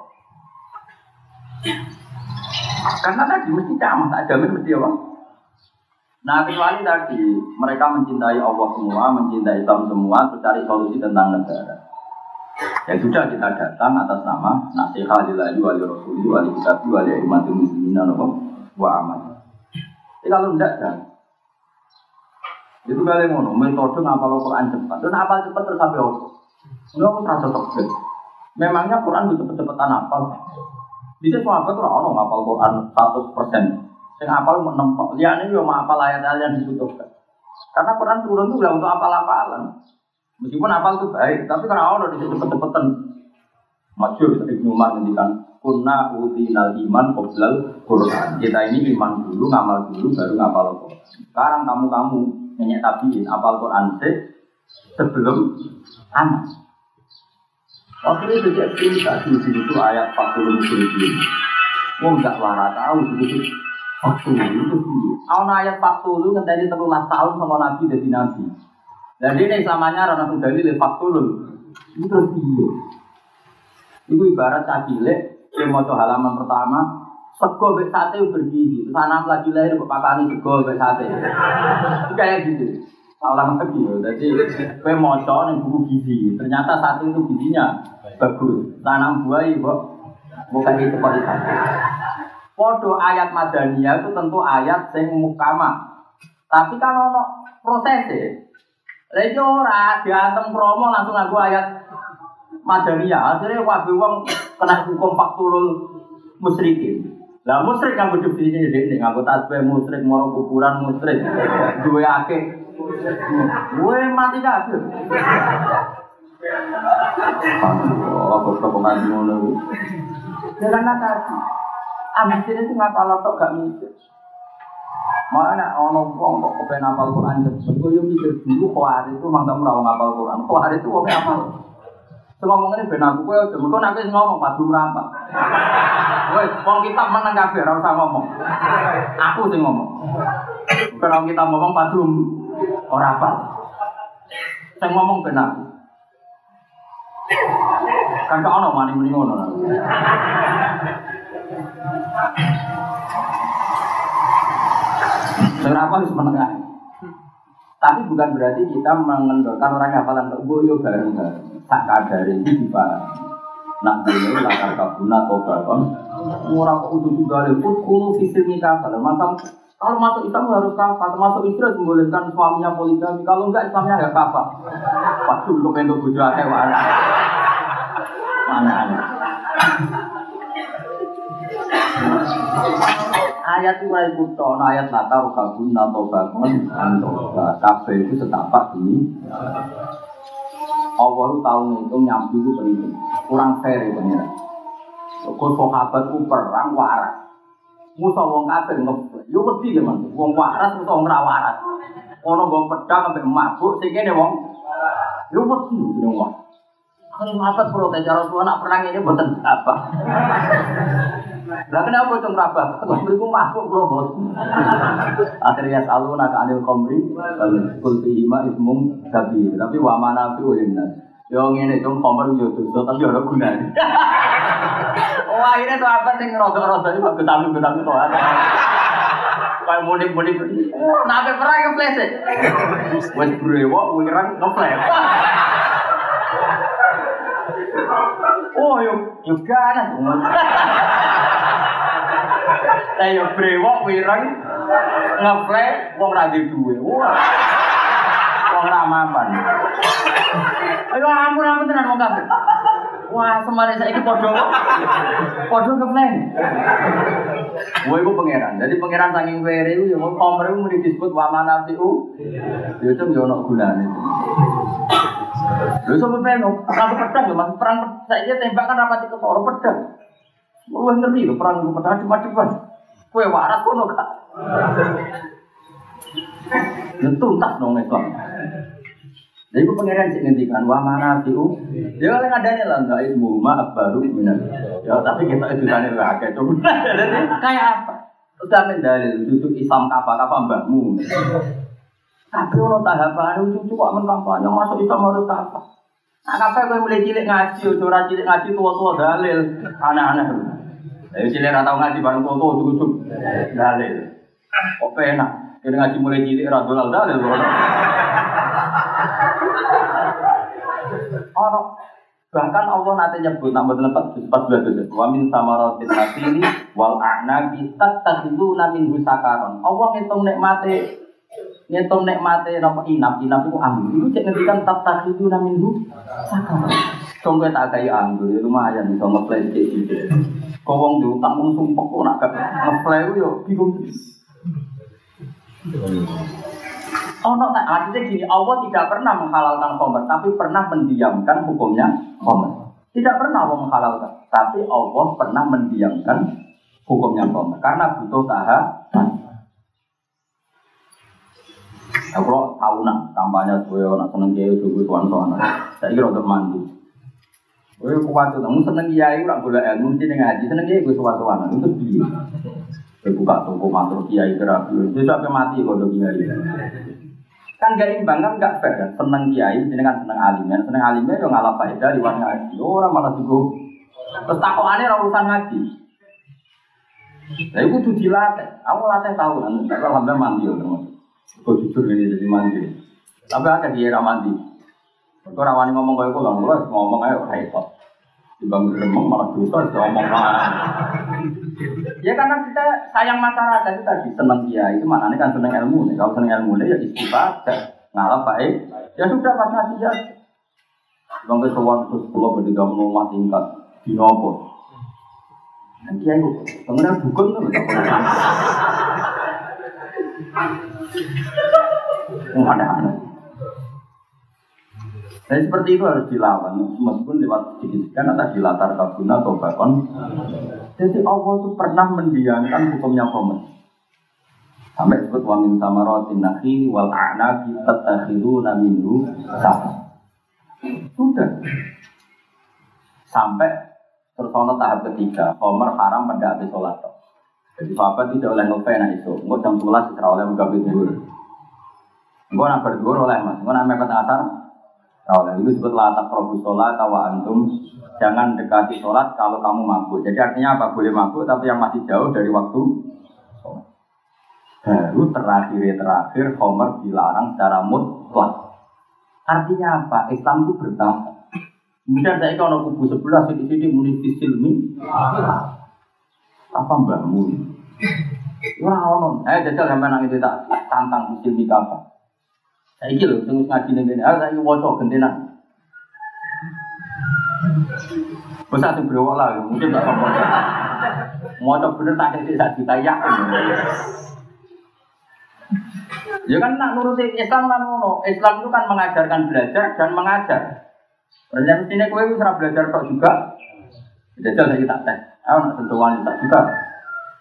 Karena tadi mesti camah, tak jamin mesti apa? Nah kecuali tadi mereka mencintai Allah semua, mencintai Islam semua, terus cari solusi tentang negara. Ya sudah kita datang atas nama nasihat lillahi wali rasuli wali kitab wali imatul muslimin wa amal. Jadi kalau tidak itu kalian ngono metode ngapal Quran cepat. Dan apal cepat terus sampai apa? Ini aku terasa cocok. Memangnya Quran itu cepet-cepetan apal. Bisa semua apa tuh orang ngapal Quran 100 persen. Yang apal menempel. Lihat ini mau apal ayat-ayat yang dibutuhkan. Karena Quran turun itu untuk apal-apalan. Meskipun apal itu baik, tapi karena Allah di cepet-cepetan. Masyur Ibnu Umar ngendikan kunna utinal iman qoblal Quran. Kita ini iman dulu, ngamal dulu, baru ngapal Quran. Sekarang kamu-kamu nenek tabiin apal Quran sebelum anak. Waktu itu dia cerita di itu ayat 40 muslimin. Oh enggak wara tahu itu Waktu itu sih. Awal ayat 40 ngenteni terulah tahun sama Nabi dari Nabi. Dan ini samanya rana sudah ini faktul. Itu terus. Itu ibarat cacile, yang mau halaman pertama, sego bek sate bergizi. Terus anak lagi lahir kepakani sego bek sate. Kayak gitu. Orang lagi jadi kue moco nih buku gizi. Ternyata sate itu gizinya bagus. Tanam buah ibu, bukan itu kok. Podo ayat madaniyah itu tentu ayat sing mukama. Tapi kan ono prosesnya. Lagi ora diantem promo langsung aku ayat madaniyah. Akhirnya wabi wong kena hukum faktulul musyrikin. Lah musyrik yang definisinya ini nganggo tasbih musyrik, moro kuburan musyrik. Duwe akeh. Gue mati kabeh. Oh, kok kok ngaji ngono. Karena tadi Ambis itu ngapal tok gak mikir. Mana ono wong kok kepen apal Quran cepet. Kok yo mikir dulu khawatir itu mantap ora ngapal Quran. Khawatir itu wong apal. Ngomong ini ben aku kowe aja mengko nek ngomong padu merapat. Wes wong kitab meneng kabeh ora usah ngomong. Aku sing ngomong. Kalau kita ngomong padu ora apa. Sing ngomong ben aku. Kan kok ono mani muni ngono. Harus menengah? Tapi bukan berarti kita mengendorkan orang hafalan ke boyo bareng-bareng. Tak kadari ini dipahami. Nak dulu lakar kabuna atau bakon. Murah kok udah juga lewat kulu fisik nikah. Masa kalau masuk Islam harus kafah, termasuk istri harus suaminya poligami. Kalau enggak Islamnya enggak kafah. Pas dulu pengen bujuk akeh mana? Mana? Ayat itu mulai kuto, ayat latar kabun atau bakon antoba kafe itu setapak ini. Allah tahu itu nyambi itu penting, kurang fair itu pengira. Kau sahabat itu perang waras, musuh wong kafir ngeplay. Yo wedi ya. Wong waras musuh wong ra waras. Ono wong pedang ambek mabuk sing kene wong yo wedi wong. Kalau ngapa protes cara tua nak perang ini buatan apa? Lah kenapa itu ngerabah? Komri ku mabuk bro bos. Akhirnya selalu nak anil komri, kul fihima ismum tapi tapi wa mana fi. Yo ngene dong komri yo dosa tapi ora gunane. Oh akhirnya tuh apa sing rodo-rodo iki kok ketami-ketami to. Kayak mudik-mudik. Nah, perang ke flash. Wes brewok wirang ngeflash. Oh, yo yo ganas. Lah yo brewok wireng ngeflash wong ra duwe. Wah. Wong ra mapan. Ayo ampun ampun tenan wong kafir. Wah, semare saiki padha padha ngeflash. Wah, iku pangeran. Jadi pangeran saking were iku yo komer iku muni disebut wa manafiu. Yo itu yo ono gunane. Lho sampe peno, perang pedang lho, Mas. Perang saiki tembak kan rapati ketara pedang. Lu ngerti lho perang pedang cuma-cuma. Kowe waras kono gak? Tuntas dong Islam. Jadi itu pengiran sih ngendikan wa mana tiu. Ya oleh ngadane lah enggak ilmu maaf baru minan. Ya tapi kita itu tane lah kayak coba. Jadi kayak apa? Udah mendalil duduk Islam apa apa mbakmu. Tapi ono tahapan itu kok men kampanye masuk Islam harus apa? Nah, kafe gue mulai cilik ngaji, ora cilik ngaji tua-tua dalil, aneh-aneh. Jadi cilik tau ngaji bareng tua-tua ujug-ujug dalil. Kok enak? Kita ngaji mulai cilik ora dalil. Ono bahkan Allah nanti nyebut nama tempat di 14 wa min samaratin nasili wal a'nabi tattakhiduna min husakaron. Allah ngitung nikmate ngitung nikmate napa inap inap itu anggur. Itu cek ngendikan tattakhiduna min husakaron. Contoh tak kayak anggur ya lumayan bisa ngeplay kayak gitu. Kau wong diutang wong sumpah kok nak ngeplay yo bingung. Oh, no, nah, artinya gini, Allah tidak pernah menghalalkan khomer, tapi pernah mendiamkan hukumnya khomer. Tidak pernah Allah menghalalkan, tapi Allah pernah mendiamkan hukumnya khomer. Karena butuh tahapan. Nah, kalau tahunan kampanye gue nak seneng kiai gue tuan tuan, saya kira untuk mandi. Gue kuat tuh, seneng kiai, gue boleh ilmu dengan ngaji, seneng kiai gue tuan tuan, itu dia. Gue buka toko matur kiai kerabu, dia sampai mati kalau kiai kan gak imbang kan gak fair kan seneng kiai kan seneng alimnya seneng alimnya yo ngalah faedah liwat ngaji orang malah juga terus takokannya urusan ngaji Nah, itu dilatih. Aku latih tahu kan, tapi alhamdulillah mandi ya, teman. Kau jujur ini jadi mandi. Tapi ada di era mandi. Kau rawani ngomong kayak gue, lalu ngomong ayo repot. Dibang remeng malah dosa, ngomong mana. Ya karena kita sayang masyarakat itu tadi senang dia itu maknanya kan senang ilmu nih. Kalau senang ilmu ya istifadah, ngalah baik. Ya sudah pas ngaji ya. Bang kesuwan terus pulau berdiga rumah tingkat di nopo. Nanti aku pengen dukun tuh. Ada-ada. Nah seperti itu harus dilawan, meskipun lewat sedikit atau dilatar kabuna atau bakon. Jadi Allah itu pernah mendiamkan hukumnya komen. Sampai disebut wa min samaratin nakhili wal a'nabi tattakhiduna minhu sama. Sudah. Sampai terus tahap ketiga, Umar haram pada habis sholat. Jadi sahabat tidak oleh ngefena itu, nggak jam sebelas tidak oleh menggabi dulu. Gue nak berdua oleh mas, gue nak mepet asar, Nah, itu disebut latak probu sholat tawa antum jangan dekati sholat kalau kamu mabuk. Jadi artinya apa? Boleh mabuk tapi yang masih jauh dari waktu sholat. Baru terakhir terakhir Homer dilarang secara mutlak. Artinya apa? Islam itu bertahap. Kemudian saya kalau kubu sebelah sini sini muni silmi apa mbakmu? Wah, ono. Eh, jajal sampai nang itu tak tantang silmi apa? Saya lho sing ngaji ning kene, ah saiki waca gentenan. Bisa sing brewok lah, mungkin tak apa. Mau bener tak sak juta yakin. Ya kan nak nuruti Islam kan ngono. Islam itu kan mengajarkan belajar dan mengajar. Ternyata sini kowe wis ora belajar kok juga. Jajal saya tak teh. Aku nak sentuh wanita juga.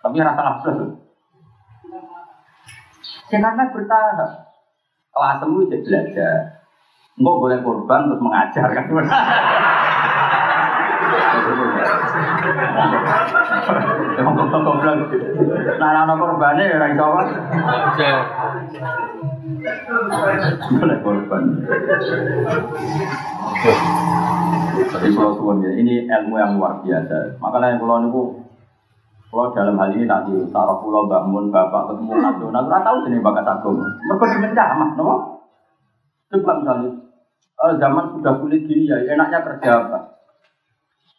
Tapi rasa plus. Ya karena bertahap. Kelas itu belajar. Enggak boleh korban terus mengajar kan. Nah, ana korbane ya ora iso apa. Boleh korban. Kalau ya, ini ilmu yang luar biasa. Makanya kalau kalau dalam hal ini nanti taruh pulau bangun bapak ketemu nasional, nggak tahu sini bakat agama. Mereka dimencamah, nopo? Coba misalnya eh, zaman sudah kulit gini ya, enaknya kerja apa?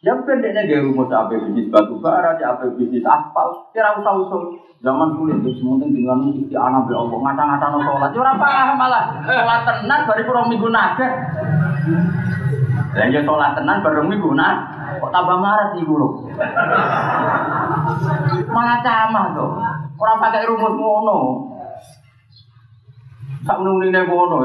Ya pendeknya gaya rumus apa bisnis batu bara, ya apa bisnis aspal, kira usah usul. Zaman kulit itu semuanya dengan isti anak be Allah, ngata-ngata no sholat, ya orang paham malah. Sholat tenan baru kurang minggu naga. Dan ya sholat tenan baru minggu naga. Kok tambah marah sih guru? Malah camah tuh. Orang pakai rumus ngono. Tak menunggu ngono.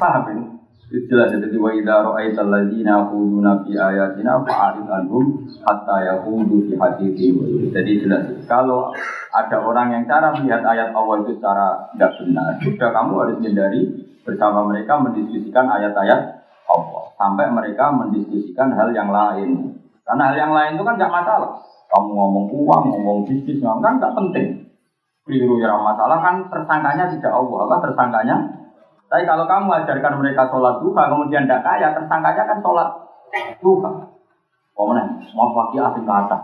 Paham ini? Jelas jadi wa idza ra'aita alladziina yaquluna fi ayatina fa'arid anhum hatta yaqulu fi haditsin. Jadi jelas kalau ada orang yang cara melihat ayat Allah itu secara tidak benar, sudah kamu harus hindari bersama mereka mendiskusikan ayat-ayat Allah sampai mereka mendiskusikan hal yang lain. Karena hal yang lain itu kan nggak masalah. Kamu ngomong uang, ngomong bisnis, ngomong kan nggak penting. Keliru ya masalah kan tersangkanya tidak Allah, apa tersangkanya tapi kalau kamu ajarkan mereka sholat duha, kemudian tidak kaya, tersangkanya kan sholat duha. mana? mau pakai asing kata.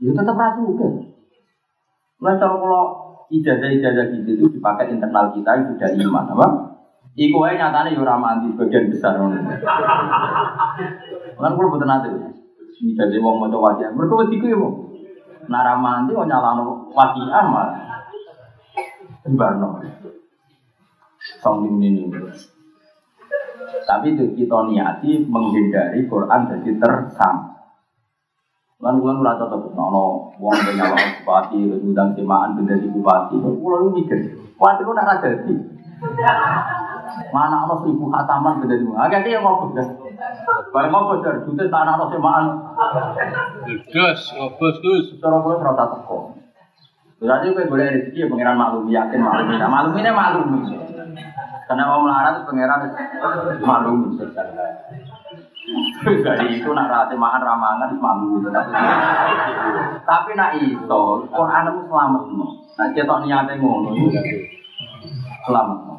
Itu tetap rasu juga. Mulai kalau ijazah-ijazah gitu itu dipakai internal kita yang sudah iman, apa? Iku aja nyatanya yura mandi sebagian besar. Kan kalau betul nanti, ijazah wong mau coba aja. Mereka begitu ya, mau. Nara mandi mau nyalano wakiah mah. Barno sombong ini. Tapi itu kita niati menghindari Quran jadi tersang. Lan kula ora cocok nono wong wong bupati udang semaan benda di bupati. Kula lu mikir, kuwi ku ora dadi. Mana ana seribu khataman benda di bupati. Agak yang ngopo dah. Bae ngopo dah, jute tanah ana semaan. Gus, ngobos Gus. Cara kula ora teko. Berarti kowe boleh rezeki ya pengiran maklum yakin maklum. Nah, maklum ini maklum. Karena mau melarat pangeran maklum. Jadi itu nak rasa makan ramangan malu Tapi nak itu Quran itu selamat. Nah kita niatnya ngono selamat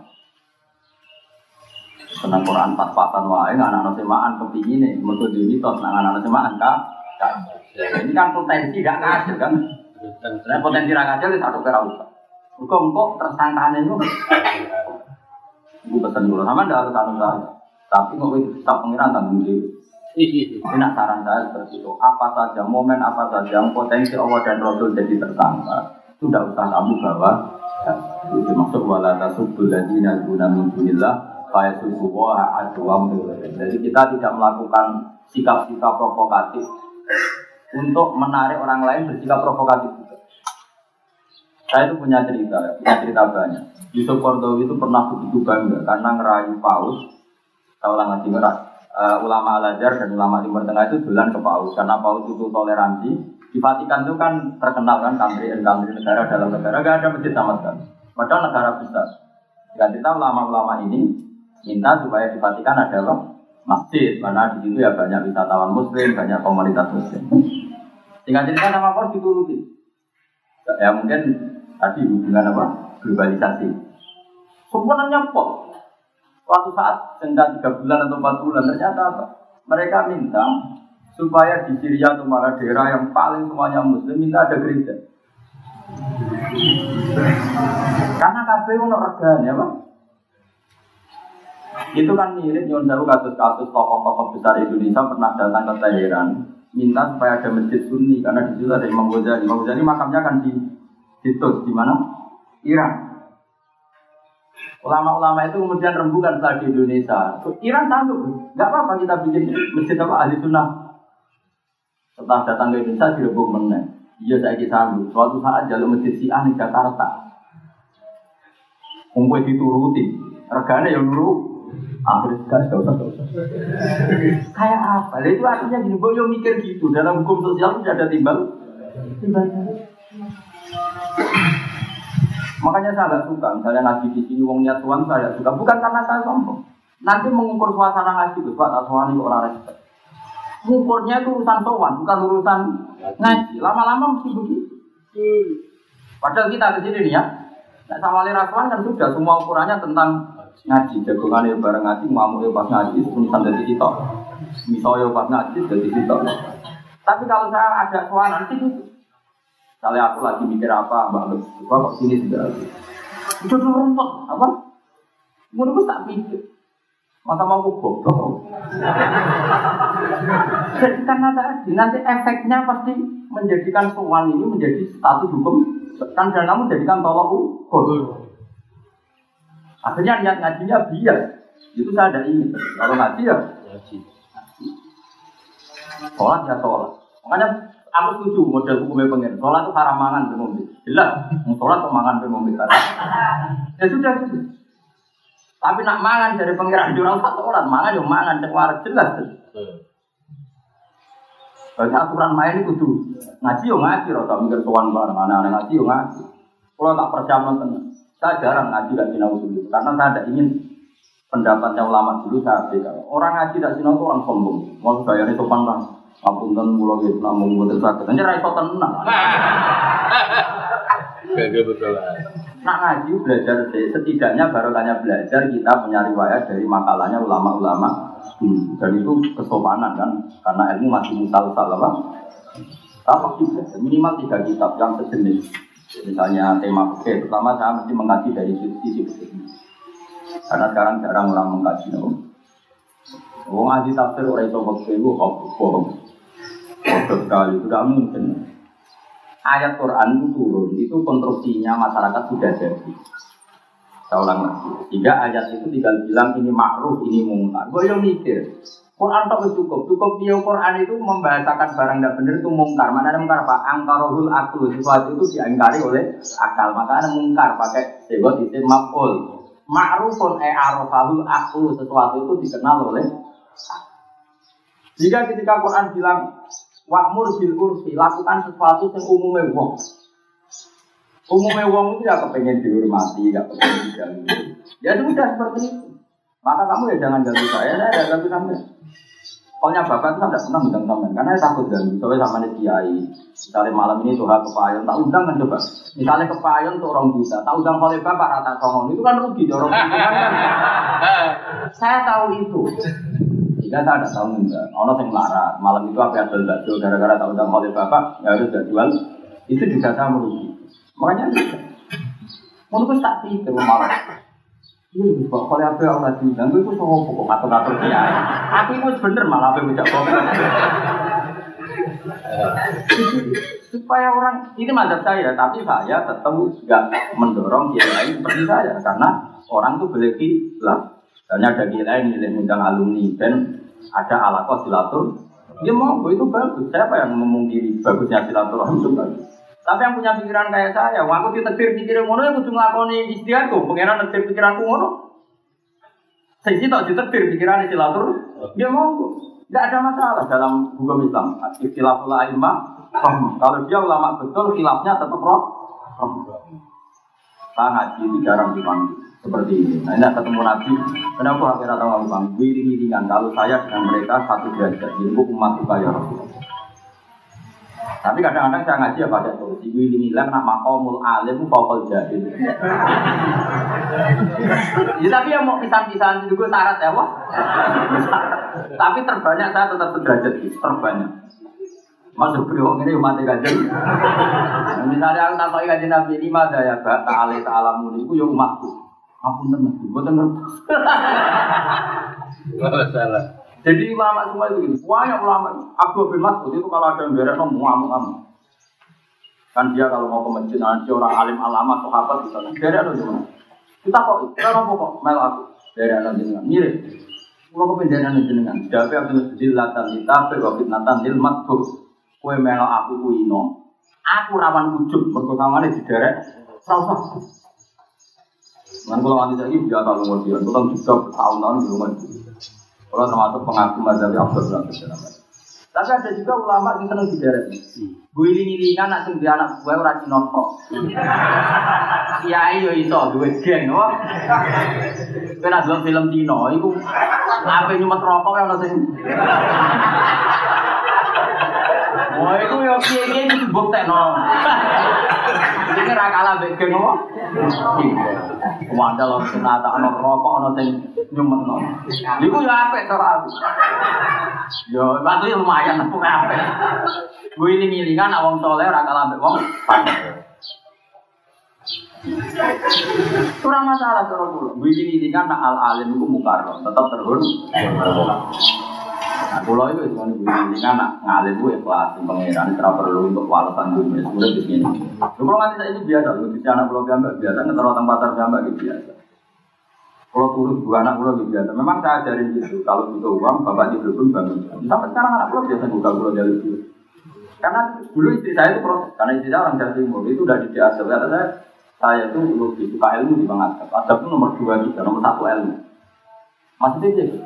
Karena Quran pas-pasan wae anak-anak semaan kepingin nih, mereka di mitos, nah anak-anak semaan kak. Ini kan potensi gak kasih kan? Dan potensi rakyat itu satu kira usah. Kok kok tersangkaan itu? Ibu pesan dulu sama tidak harus anu saya. Tapi kok kita pengiran tanggung jawab. Ini saran saya seperti itu. Apa saja momen apa saja potensi Allah dan Rasul jadi tersangka, tidak usah kamu bawa. Ya, itu masuk wala tasubul ladina guna min Jadi kita tidak melakukan sikap-sikap provokatif untuk menarik orang lain bersikap provokatif juga. Saya itu punya cerita, punya cerita banyak. Yusuf Kordowi itu pernah begitu bangga karena ngerayu paus. Tahu lah ngerak. Uh, ulama Al-Azhar dan ulama Timur Tengah itu bulan ke paus karena paus itu toleransi. Di Vatikan itu kan terkenal kan country and negara dalam negara gak ada masjid sama sekali. Padahal negara besar. Dan kita ulama-ulama ini minta supaya di Vatikan ada masjid mana di situ ya banyak wisatawan muslim, banyak komunitas muslim. Tinggal cerita sama Paus dituruti. Ya mungkin tadi hubungan apa? Globalisasi. Sebenarnya kok Waktu saat tengah tiga bulan atau empat bulan ternyata apa? Mereka minta supaya di Syria atau mana daerah yang paling semuanya Muslim minta ada gereja. Karena kabeh ono regane apa? Itu kan mirip nyon jauh kasus-kasus tokoh-tokoh besar Indonesia pernah datang ke Teheran minta supaya ada masjid Sunni karena di situ ada Imam Ghazali. Imam Ghazali makamnya kan di Situs di mana? Iran. Ulama-ulama itu kemudian rembukan setelah di Indonesia. Iran sanggup, nggak apa-apa kita bikin masjid apa ahli sunnah. Setelah datang ke Indonesia direbuk meneng. Iya saya sanggup. Suatu saat jalur masjid Syiah di Jakarta. Kumpul dituruti, regane yang dulu Akhirnya gak gak usah, gak usah. Kayak apa? Lah itu artinya gini, gue yo mikir gitu. Dalam hukum sosial tidak ada. Timbalnya. Makanya saya agak suka, misalnya ngaji di sini wong niat tuan saya suka, bukan karena saya sombong. Nanti mengukur suasana ngaji, Pak, tak sowan kok orang respect. Mengukurnya itu urusan sowan, bukan urusan ngaji. Lama-lama mesti begitu. Padahal kita di sini nih ya, Nah, sama rasuan kan sudah semua ukurannya tentang ngaji, jagongan ya bareng ngaji, ngamuk ya pas ngaji, tulisan dari kita, misalnya pas ngaji dari kita. Tapi kalau saya ada suara nanti misalnya aku lagi mikir apa, mbak Agus, kok sini sudah itu rumput, apa? Menurutku tak pikir, masa mau goblok? Jadi karena tadi nanti efeknya pasti menjadikan soal ini menjadi status hukum kan dan kamu jadikan tolak ukur. Akhirnya niat ngajinya bias. Itu saya ada ingin. Kalau ngaji ya Ngaji. sholat ya sholat. Makanya aku setuju model hukumnya pengen. Sholat itu haram mangan ke ngombe. Jelas. Mau sholat kok mangan ke ngombe. Ya sudah gitu. Tapi nak mangan dari pengiran jurang satu orang mangan yo mangan cek waras jelas. Berarti aturan main itu kudu ngaji yo ngaji, rasa mikir tuan bareng anak-anak ngaji yo ngaji. Kalau tak percaya nonton, saya jarang ngaji gak sinau dulu, karena saya tidak ingin pendapatnya ulama dulu saya beda. Orang ngaji tidak sinau itu orang sombong, mau bayarnya sopan lah. Apunten mulo gitu, namun buat sakit. Nanti raiso tenang. Gak betul lah. Nak ngaji belajar setidaknya baru tanya belajar kita punya riwayat dari makalahnya ulama-ulama dulu. Dan itu kesopanan kan, karena ilmu masih musal-sal apa? Juga, minimal tiga kitab yang sejenis. Misalnya tema fikih, pertama saya mesti mengkaji dari sisi fikih. Karena sekarang jarang orang mengkaji, no? Oh, ngaji tafsir orang itu fikih itu bohong. Bodoh sekali, tidak mungkin ayat Quran itu turun, itu konstruksinya masyarakat sudah jadi. Saya ulang lagi. Sehingga ayat itu tinggal bilang ini makruh, ini mungkar. Gue yang mikir, Quran tak cukup. Cukup dia Quran itu membahasakan barang tidak benar itu mungkar. Mana ada mungkar apa? Angkarohul aklu. Sesuatu itu diangkari oleh akal. Maka ada mungkar pakai sebut isim maf'ul. Ma'rufun e arofahul aklu. Sesuatu itu dikenal oleh jika ketika Quran bilang Wa'mur bil urfi, lakukan sesuatu yang umumnya wong. Umumnya wong itu ya kepengen dihormati, ya kepengen diganggu. Ya sudah seperti itu. Maka kamu ya jangan ganggu saya, saya tidak ganggu sampai. Pokoknya bapak itu tidak pernah undang sampai, karena saya takut ganggu. Soalnya sama nih kiai. Misalnya malam ini tuh kepayon, tak undang kan coba. Misalnya kepayon tuh orang bisa, tak undang oleh bapak rata songong itu kan rugi, orang bisa kan. Saya tahu itu. Jika saya ada tahu enggak, orang yang larat, malam itu apa yang bakso gara-gara tahu undang oleh bapak, ya harus gak jual. Itu juga saya merugi. Makanya menurut tak pikir malam. Iya, kok kalau apa yang undang, itu semua pokok ngatur-ngatur dia. Aku itu bener malah apa yang supaya orang ini mazhab saya, tapi saya tetap nggak mendorong dia lain seperti saya karena orang tuh boleh hilang. Misalnya ada dia lain milih undang alumni dan ada alakoh silatur, dia mau itu bagus. Siapa yang memungkiri bagusnya silaturahmi itu bagus. Tapi yang punya pikiran kayak saya, wah aku ditetir pikiran ngono yang kudu nglakoni istiadatku, pengenan netir pikiranku ngono. Saya sih tak ditetir pikiran silatur, dia mau Tidak ada masalah dalam hukum Islam. Istilah ulama, kalau dia ulama betul, khilafnya tetap roh. Saya ngaji itu jarang dipanggil seperti ini. Nah ini ketemu Nabi, kenapa akhirnya tahu aku bang? Wiring-wiringan kalau saya dengan mereka satu derajat, jadi umat juga ya Rasulullah. Tapi kadang-kadang saya ngaji ya pakai solusi wiling hilang nak makomul alim fakol jahil. ya, tapi yang mau pisan-pisan juga syarat ya wah. tapi terbanyak saya tetap sederajat terbanyak. Masuk beliau ini umat kajian. Misalnya aku takoi kajian Nabi ini ada ya tak alih tak alamun itu ya umatku. Aku temen, temen. Gak salah. Jadi ulama semua itu gini, banyak ulama. Abu bin Mas'ud itu kalau ada yang beres, mau ngamuk-ngamuk. Kan dia kalau mau ke masjid, nanti orang alim alama, sahabat bisa. Beres atau gimana? Kita kok, kita apa kok mel aku? Beres atau jenengan, mirip. Kalau kepenjaran jenengan, Dapat Abdul Zillatan Litafe, Wabit Natan Lil Matbuk. Kue mel aku kuino. Aku rawan ujub, berkekangannya di derek. Rasa. Dengan kalau nanti saya biasa lumur dia, kita juga tahun-tahun di rumah. Kalau termasuk pengaku mazhab Abdul Rahman Tapi ada juga ulama yang seneng di daerah Gue iling-ilingan nak sing anak gue ora Cina kok. Kiai yo iso duwe geng wah. Kowe nak film Cina iku ape nyumet rokok ono sing Wah, itu ya kiai itu buktekno. Ini ra kalah mbek geng apa? Wandel ono sing nata ono rokok ono sing nyumetno. Iku ya apik cara aku. Yo, waktu lumayan aku apik. Gue ini ngilingan awang soleh ra kalah mbek wong. Kurang masalah cara kula. Gue ini ngilingan nak al alim iku mukarram, tetap terhormat. Nah, pulau itu cuma ibu ini kan ngalir gue ikhlas, pangeran tidak perlu untuk walesan dunia. Sudah di sini. Kalau nggak saya ini biasa, lu di anak pulau gambar biasa, ngetero tempat pasar gambar gitu biasa. Kalau turun dua anak pulau gitu biasa. Memang saya ajarin gitu, kalau butuh uang, bapak di belum bangun. Sampai sekarang anak pulau biasa buka pulau dari dulu. Karena dulu istri saya itu proses, karena istri saya orang Jawa Timur, itu udah di asal. Kata saya, saya itu lebih suka ilmu di banget. Adab itu nomor dua juga, nomor satu ilmu. Maksudnya gitu.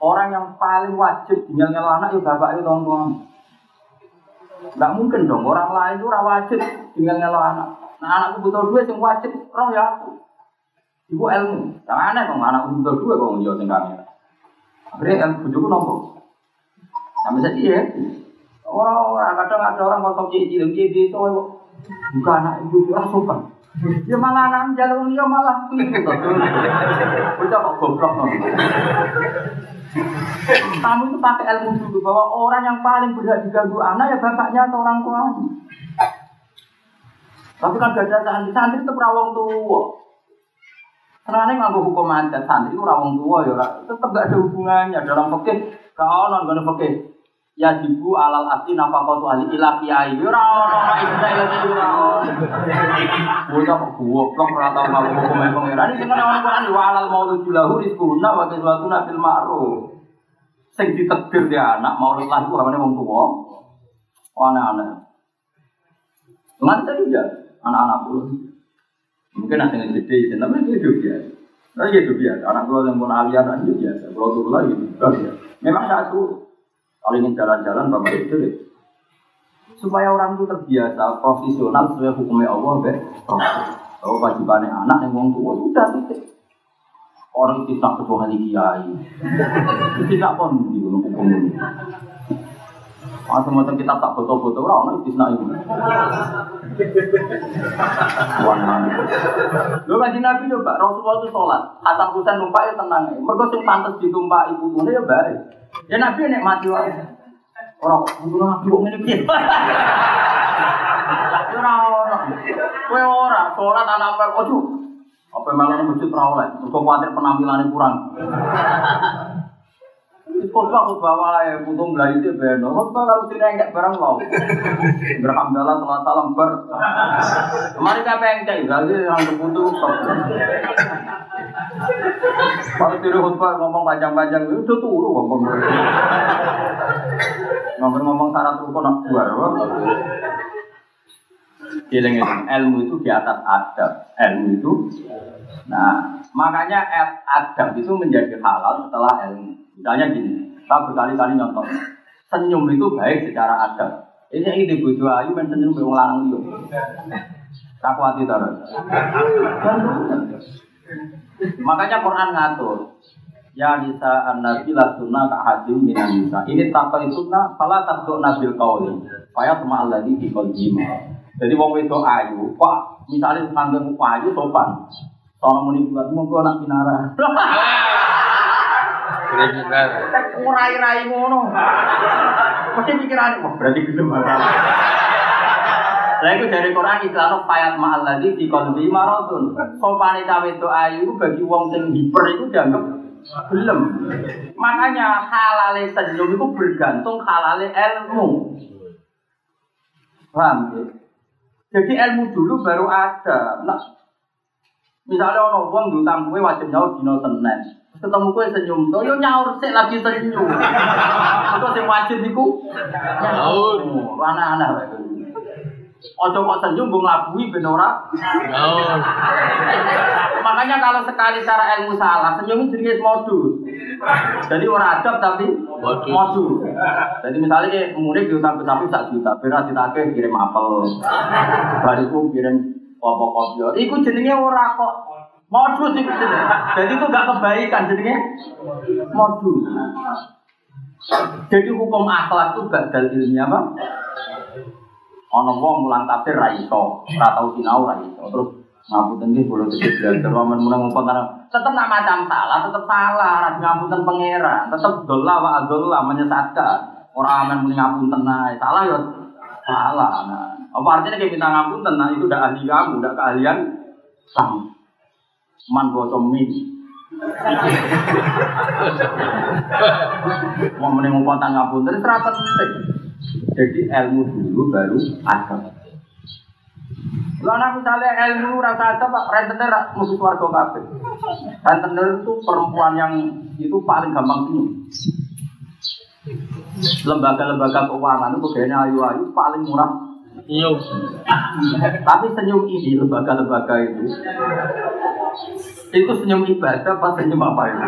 Orang yang paling wajib tinggal ngelak anak ya bapak itu tua. Enggak mungkin dong, orang lain itu orang wajib tinggal ngelak anak. Nah anakku butuh duit yang wajib, roh ya aku. Ibu ilmu, jangan aneh dong anakku butuh duit kok ngejual tinggalnya. Akhirnya yang bujuku nombor. Sampai saya iya. Orang-orang kadang ada orang kalau cici, cici itu bukan anak ibu itu sopan. Ya malah anak jalur dia malah itu. Udah kok goblok kamu itu pakai ilmu dulu bahwa orang yang paling berhak diganggu anak ya bapaknya atau orang tuanya. Tapi kan gak ada santri, santri itu rawong tua. Karena nganggo hukum adat santri itu rawong tua ya, tetap gak ada hubungannya dalam fikih. Kau non gak fikih. Ya jibu alal asli nafkah tu ahli ilah kiai. Ya ora ono istilah iki ora ono. Bocah kok goblok ora tau ngaku hukum pangeran. Iki kan ono Quran wa alal maulud lahu rizquna wa kiswatuna fil ma'ruf. Sing ditegur dia anak maulud lah iku amane wong tuwa. Oh anak-anak. Ngan saja anak-anak puluh. Mungkin ada yang gede, tapi itu biasa. Nah, hidup biasa. Anak pulau yang pun aliran itu biasa. Pulau turun lagi, biasa. Memang satu kalau ingin jalan-jalan bapak itu supaya orang itu terbiasa profesional sesuai hukumnya Allah be kalau wajibannya anak yang wong tua sudah titik orang tak kecuali kiai. Tidak pun di hukum ini. Masa macam kita tak foto-foto orang, itu istisna itu. Lu ngaji Nabi coba, Rasulullah itu sholat, Hasan Husain numpak ya tenang. Mereka sing pantas ditumpak ibu punya ya baik. Ya Nabi nek mati wae. Ora kudu Nabi kok ngene piye. Ora ora. Kowe ora sholat anak apa ojo. Apa malah masjid ora oleh, kok kuwatir penampilannya kurang. Khutbah khutbah wae, putung belah itu beno. Khutbah kalau tidak enggak barang mau. Berhamdalah salam salam ber. Kemarin apa cek? Jadi yang stop. Kalau tidak khutbah ngomong panjang-panjang itu turu ngomong. Ngomong-ngomong syarat rukun nak buar. Giling ilmu itu di atas adab. Ilmu itu, nah makanya adab itu menjadi halal setelah ilmu. Misalnya gini, saya berkali-kali nyontok. Senyum itu baik secara adab. Ini yang di bojo ayu men senyum wong lanang liya. Tak kuati to. Makanya Quran ngatur. Ya nisa an-nabi la sunna ka hadim minan nisa. Ini takwa sunna fala takdu nabil qauli. Faya sama alladhi di qalbi. Jadi wong wedok ayu, kok misalnya nganggo ayu sopan. Sono muni buat monggo anak pinara. Kriminal. Ngurai-rai ngono. Mesti pikiran, wah berarti gelem Lah itu dari Quran Islam payat ma'al ladzi fi qalbi maradun. Sopane cawe itu ayu bagi wong sing hiper itu dianggap belum. Makanya halale senyum itu bergantung halale ilmu. Paham ya? Jadi ilmu dulu baru ada. Nah, misalnya orang wong diutang kue wajib nyaur dino Senin ketemu kue senyum tuh, yo nyaur sih lagi senyum. Itu sing wajib iku nyaur. Anak-anak Ojo kok senyum gue ngelabui ben ora. Oh. Makanya kalau sekali cara ilmu salah, senyum jenis modus. Jadi orang adab tapi modus. Jadi misalnya murid diutang sapi sak juta, beras ditagih kirim apel, bariku kirim kopo kopi. Iku jenenge ora kok modus iku jenenge. Jadi itu gak kebaikan jenenge modus. Jadi hukum akhlak itu badal ilmiah apa? Ono wong mulang tafsir ra iso, ora tau sinau ra iso. Terus ngapunten nggih kula tetep belajar wamen meneng ngumpul karena tetep nak macam salah, tetep salah, ra ngapunten pangeran, tetep dolla wa adolla menyesatkan. Ora amen muni ngapunten salah ya salah. Nah, apa artinya kayak minta ngapunten nah itu udah ahli kamu, udah keahlian kamu. Man min. Mau mending ngumpul tang ngapunten itu ora penting. Jadi ilmu dulu baru agama. Nek misalnya ilmu rasa Pak, rentenir musuh warga kabeh. Rentenir itu perempuan yang itu paling gampang senyum. Lembaga-lembaga keuangan itu kayaknya ayu-ayu paling murah. Senyum. Tapi senyum ini lembaga-lembaga itu itu senyum ibadah apa senyum apa itu?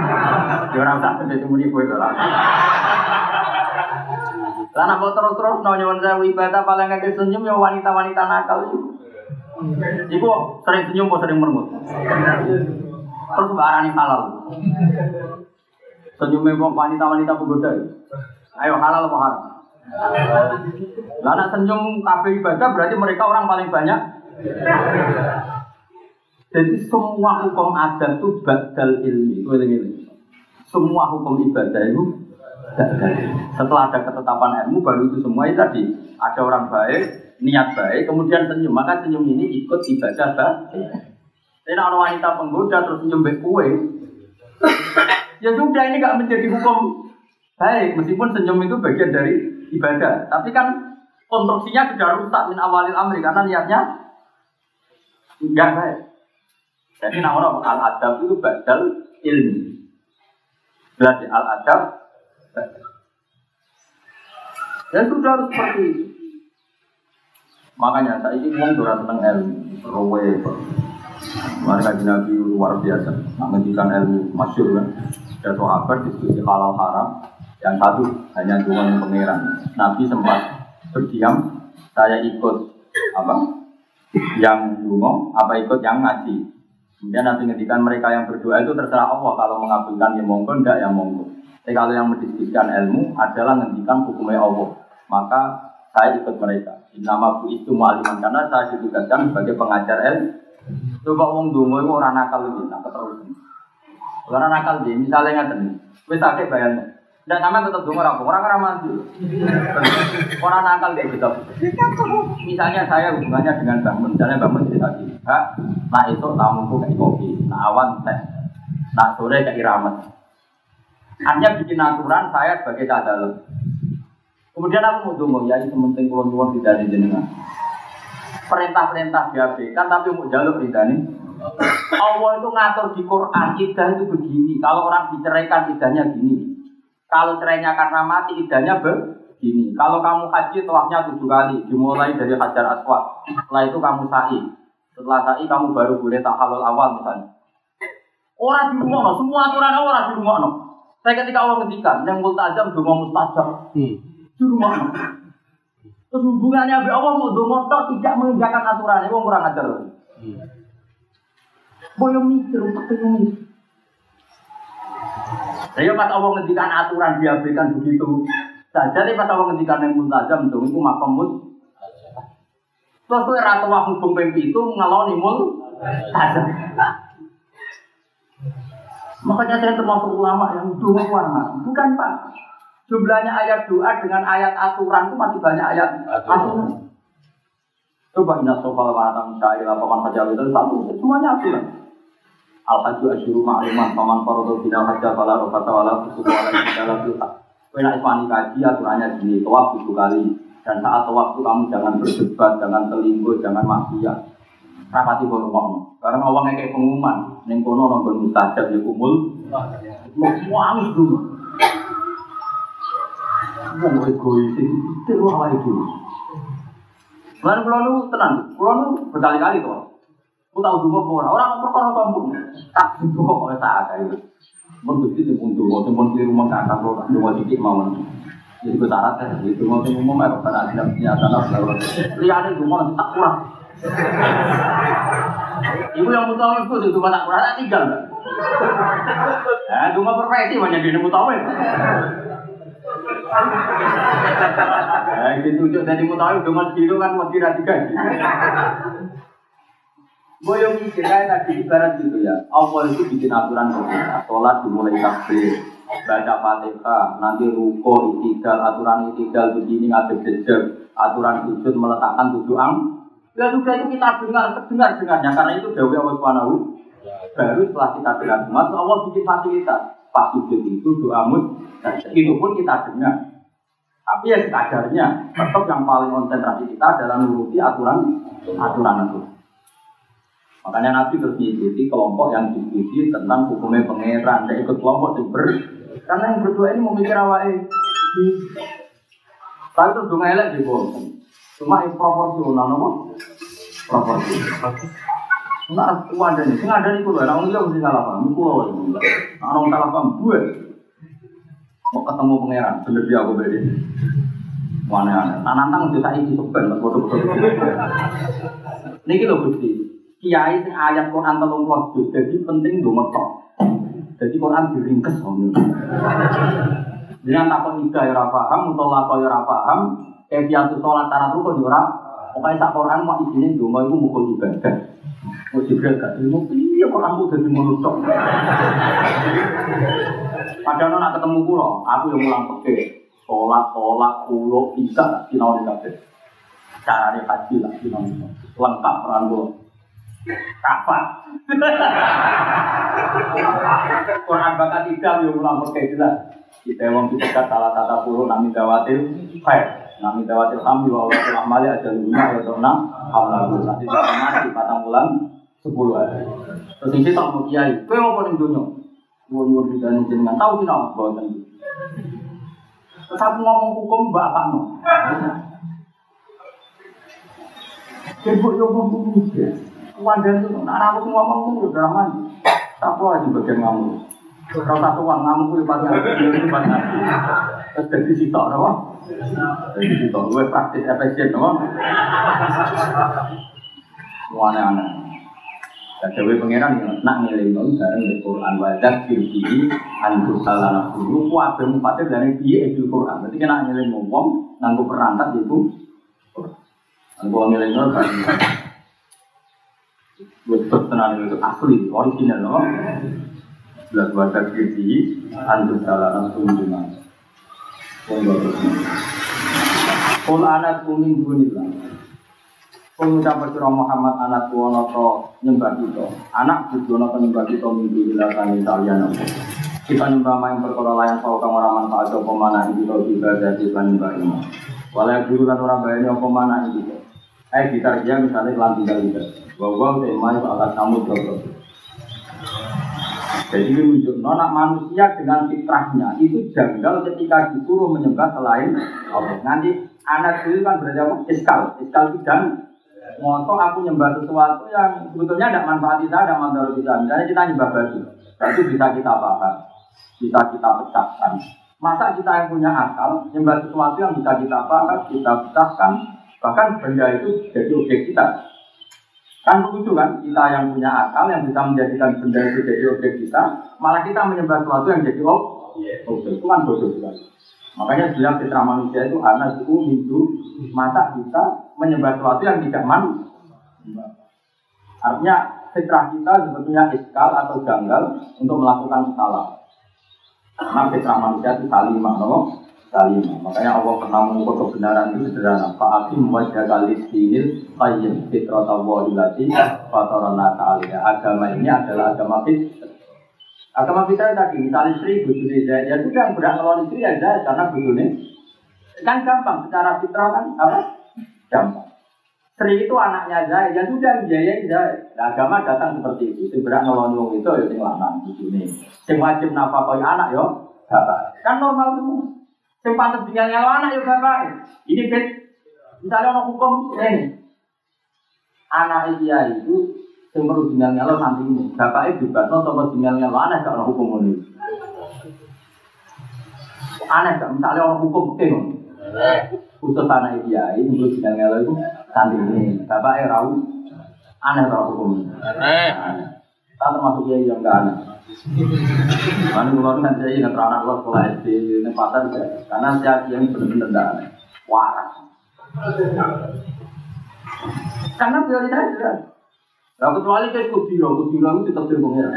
Ya orang tak senyum muni kowe to lah. Lah nek mau terus-terus no nyuwun sewu ibadah paling kakek senyum ya wanita-wanita nakal itu. Iku sering senyum kok sering mermut. Terus mbak arani halal. Senyumnya wanita-wanita penggoda. Ayo halal apa haram? Lah senyum kabeh ibadah berarti mereka orang paling banyak. Jadi semua hukum adat itu badal ilmi. Semua hukum ibadah itu. Setelah ada ketetapan ilmu baru itu semua itu tadi ada orang baik, niat baik, kemudian senyum. Maka senyum ini ikut ibadah baik. Tapi kalau wanita penggoda terus senyum kue, ya sudah ini gak menjadi hukum baik meskipun senyum itu bagian dari ibadah. Tapi kan konstruksinya sudah rusak min awalil amri karena niatnya enggak baik. Jadi nah orang al adab itu badal ilmi. Berarti al adab dan sudah harus seperti itu. Makanya saya ini orang tentang ilmu, rowe. Mari kaji Nabi luar biasa, menghentikan ilmu masyur kan. Ada sahabat diskusi halal haram, yang satu hanya cuma pangeran. Nabi sempat berdiam, saya ikut apa? Yang dungo, apa ikut yang ngaji. Kemudian nanti ngendikan mereka yang berdoa itu terserah Allah kalau mengabulkan ya monggo, enggak ya monggo. Tapi kalau yang mendiskusikan ilmu adalah ngendikan hukumnya Allah, maka saya ikut mereka. Nama bu itu mu'aliman karena saya ditugaskan sebagai pengajar ilmu. Coba wong dungo itu orang nakal lebih, nak terus. Orang nakal dia, misalnya nggak wis sakit bayangnya. Dan sama tetap dungo orang orang maju. Orang nakal kayak gitu. Misalnya saya hubungannya dengan bangun, misalnya bangun cerita gini, Kak, nah itu tamuku kayak kopi, nah awan teh, nah sore kayak iramet. Hanya bikin aturan saya sebagai cadal. Kemudian aku mau dungo, ya itu penting kulon kulon tidak ada jenengan. Perintah-perintah diabaikan tapi mau jalur tidak nih. Allah itu ngatur di Quran, idah itu begini. Kalau orang diceraikan idahnya gini. Kalau cerainya karena mati, idahnya begini. Kalau kamu haji, tawafnya tujuh kali. Dimulai dari Hajar Aswad. Setelah itu kamu sa'i. Setelah sa'i, kamu baru boleh tak halal awal misalnya. Orang di rumah, semua aturan orang di rumah. Saya ketika Allah ngendikan, yang multazam, dungo mustajab. Di rumah. Terus hubungannya sama Allah mau dungo, tidak mengerjakan aturan. Itu kurang ajar. Boyo mikir, untuk mikir. Saya pas Allah ngendikan aturan diabaikan begitu saja nih pas Allah ngendikan yang multazam dong itu makamut. Terus tuh ratu waktu hukum itu ngaloni mul tajam. Makanya saya termasuk ulama yang doa warna. Bukan pak. Jumlahnya ayat doa dengan ayat aturan itu masih banyak ayat aturan. Coba ingat soal waratan syair apa man hajal itu satu, semuanya aturan. Al haju asyuru ma'luman paman farodo bina hajja fala rofata wala fusuku wala bidala filha. Kena ismani kaji aturannya gini, tawaf tujuh kali. Dan saat tawaf itu kamu jangan berdebat, jangan selingkuh, jangan maksiat. Rapati kono ngomong. Karena awangnya kayak pengumuman, neng kono nonggon mustajab ya kumul. Mau angis dulu. Mau egois itu, itu awal itu. Lalu pulau nu tenang, pulau nu berkali-kali tuh. Aku tahu dua orang, orang perkara sombong. Tak dua oleh saat itu. Mun gusti sing pun dua, sing pun keliru mengkata kalau dua titik mau. Jadi gue syarat ya, itu mau sing umum ya, karena tidak punya tanah lalu. Lihat itu mau tak kurang. Ibu yang mutawif itu itu tak kurang, tak tinggal. Nah, cuma profesi banyak di mutawif. Nah, tunjuk dari mutawif dengan kilo kan mau tiga. Gue yang mikir kayak tadi ibarat gitu ya. Allah itu bikin aturan kita. Sholat dimulai takbir, baca fatihah, nanti ruko, itidal, aturan itidal begini ngadep jejak, aturan sujud meletakkan tujuh ang. Ya sudah itu kita dengar, dengar dengarnya karena itu Dewi Allah Subhanahu. Baru setelah kita dengar semua, Allah bikin fasilitas. Pas sujud itu doa mut, itu pun kita dengar. Tapi ya kadarnya, tetap yang paling konsentrasi kita adalah nuruti aturan aturan itu. Makanya Nabi terus kelompok yang diskusi tentang hukumnya pangeran. Dan ikut kelompok itu karena yang berdua ini memikir awalnya. Tapi itu dong elek di bawah. Cuma ini proporsional, nama proporsional. Nah, aku ada nih, sing ada nih kulo, orang dia mesti salah paham, kulo, orang salah paham gue. Mau ketemu pangeran, bener dia aku beda. Mana aneh, nah nantang udah saya ini sebentar, betul-betul. Ini kita bukti, kiai sing ayat Quran telung puluh jadi penting dong metok. Jadi Quran diringkes. Dengan takon ida ya ora paham, mutola ya paham, kebiasaan sholat tarat yo ora. Pokoke sak Quran mau isine donga iku mukul ibadah. Mau jibril gak ilmu, iya Quran ku dadi ngono tok. Padahal nak ketemu kula, aku yang mulang peke. Sholat, sholat, kulo, bisa, sinau di kabeh. Caranya haji lah, sinau Lengkap peran kula. Kapan? Quran bakat tiga yang ulang pakai jelas. Kita wong kita salah tata puluh nami dawatil khair. Nami dawatil hamdi wa Allah telah mali ada lima ya hamlagu. Nanti kita mati patang sepuluh hari. Terus ini tak mau kiai. Kau mau paling dunia. Di dalam jenengan tahu sih nama bawa tadi. Terus aku ngomong hukum bapak no. Jadi buat yang ngomong hukum. Wadah itu, anak aku ngomong aman. Tak apa aja bagian ngamu. Kalau uang ngamu itu pasti harus itu pasti Terus jadi sitok, apa? Jadi sitok, gue praktis efisien, apa? Semua aneh-aneh. Dewi Pangeran yang nak ngiling itu bareng di Quran wajah kiri antus salah dulu kuabe mufatir dari dia itu Quran. Berarti kena ngiling ngomong nganggo perangkat itu. Nganggo ngiling itu Betul tenan itu asli, original loh. Belas wajah kiri, antus salah langsung cuma. Kul anak kuning Pengucap bersurah Muhammad anak tuwono to nyembah kita. Anak bujono to nyembah kita minggu dilakukan apa. Kita nyembah main perkara layan kau kang orang manfaat apa mana kita juga jadi nyembah ini. Walau guru kan orang bayarnya apa mana itu. Eh kita dia misalnya kelan tinggal kita. Bahwa tema itu akan kamu terus. Jadi ini menunjuk nonak manusia dengan fitrahnya itu janggal ketika disuruh menyembah selain Allah. Nanti anak itu kan berarti? Iskal, iskal itu dan Moto aku nyembah sesuatu yang sebetulnya tidak manfaat kita, tidak manfaat kita. Misalnya kita nyembah batu, batu bisa kita bakar, bisa kita pecahkan. Masa kita yang punya akal nyembah sesuatu yang bisa kita bakar, kita pecahkan, bahkan benda itu jadi objek kita. Kan begitu kan, kita yang punya akal yang bisa menjadikan benda itu jadi objek kita, malah kita menyembah sesuatu yang jadi objek. Itu kan bodoh sekali. Makanya bilang fitrah manusia itu anak itu hidup masa kita menyembah sesuatu yang tidak man. Artinya fitrah kita sebetulnya iskal atau janggal untuk melakukan salah. Karena fitrah manusia itu salimah, no? salimah. Makanya Allah pernah mengukur kebenaran itu sederhana. Fa'akim wajah kali sinil qayyim fitrah tawwahilati fatarana ta'aliyah. Agama ini adalah agama fitrah. Agama kita tadi, misalnya istri, bujuni Zaid, ya sudah yang berhak melawan istri ya Zaid, karena bujuni kan gampang, secara fitrah kan apa? Gampang. Sri itu anaknya Zaid, ya sudah biayain Zaid. Nah, agama datang seperti itu, yang berhak melawan wong itu ya sing lanang bujuni. Sing wajib nafkah anak yo, bapak. Kan normal semua. Sing pantas tinggal nyawa anak yo bapak. Ini fit Misalnya orang hukum ini, anak dia itu yang perlu tinggal nyalo nanti ini, bapaknya bebas, no sama tinggal nyalo aneh gak orang hukum ini. Aneh gak, misalnya orang hukum king, khusus anak dia ini perlu tinggal nyalo itu nanti ini, bapaknya rawu, aneh orang hukum ini. Aneh. Tak termasuk dia yang gak aneh. Mana kalau kan saya ingat anak lo sekolah SD pasar ya, karena saya yang benar-benar tidak aneh, waras. Karena prioritas jelas. Nah, kecuali kayak kudiro, kudiro itu tetap di pengira.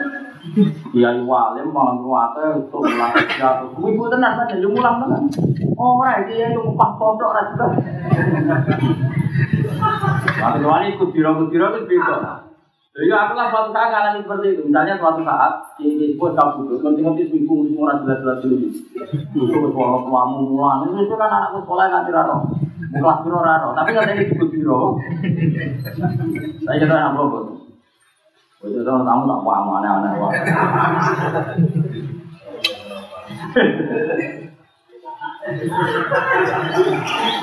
Kiai walim malah nuwate untuk melatih jatuh. Ibu tenan kan jadi mulang tenan. Ora iki yang ngumpah pondok ra juga. Nah, kecuali kudiro-kudiro itu beda. Jadi aku lah suatu saat ngalami seperti itu. Misalnya suatu saat di pun kau duduk, nanti-nanti seminggu semua jelas-jelas dulu. Duduk suara tuamu mulang. Itu kan anakku sekolah nggak raro. Kelas biro raro. Tapi nggak ada di biro. Saya kira yang belum. Itu orang tamu tak paham aneh-aneh.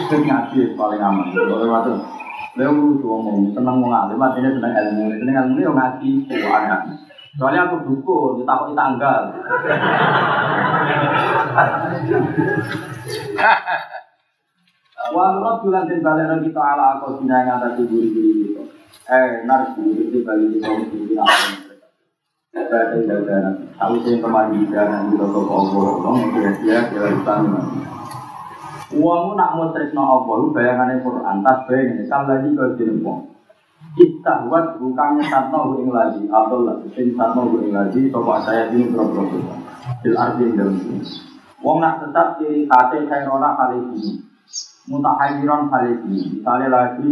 Itu ngaji paling aman. Kalau waktu Lha kudu ngomong, seneng wong alim, artinya seneng ilmu. Seneng ilmu yo ngaji, kok aneh. Soalnya aku dukun, ditakoki tanggal. Wa rabbulan den balena kita ala aku dina yang atas duri-duri kita. Eh, nar duri itu bali kita mesti apa. Saya jaga Aku sih kemarin jalan di toko Allah, dia dia dia Uangmu nak mau tresno Allah, bayangannya Quran, tas bayangin, kalau lagi jadi uang. Istahwat bukannya satno ing lagi, atau sing satno ing lagi, coba saya ini berapa Bil arti yang dalam ini. Uang nak tetap ciri kate kairona kali ini, mutahayiron kali ini. Misalnya lagi,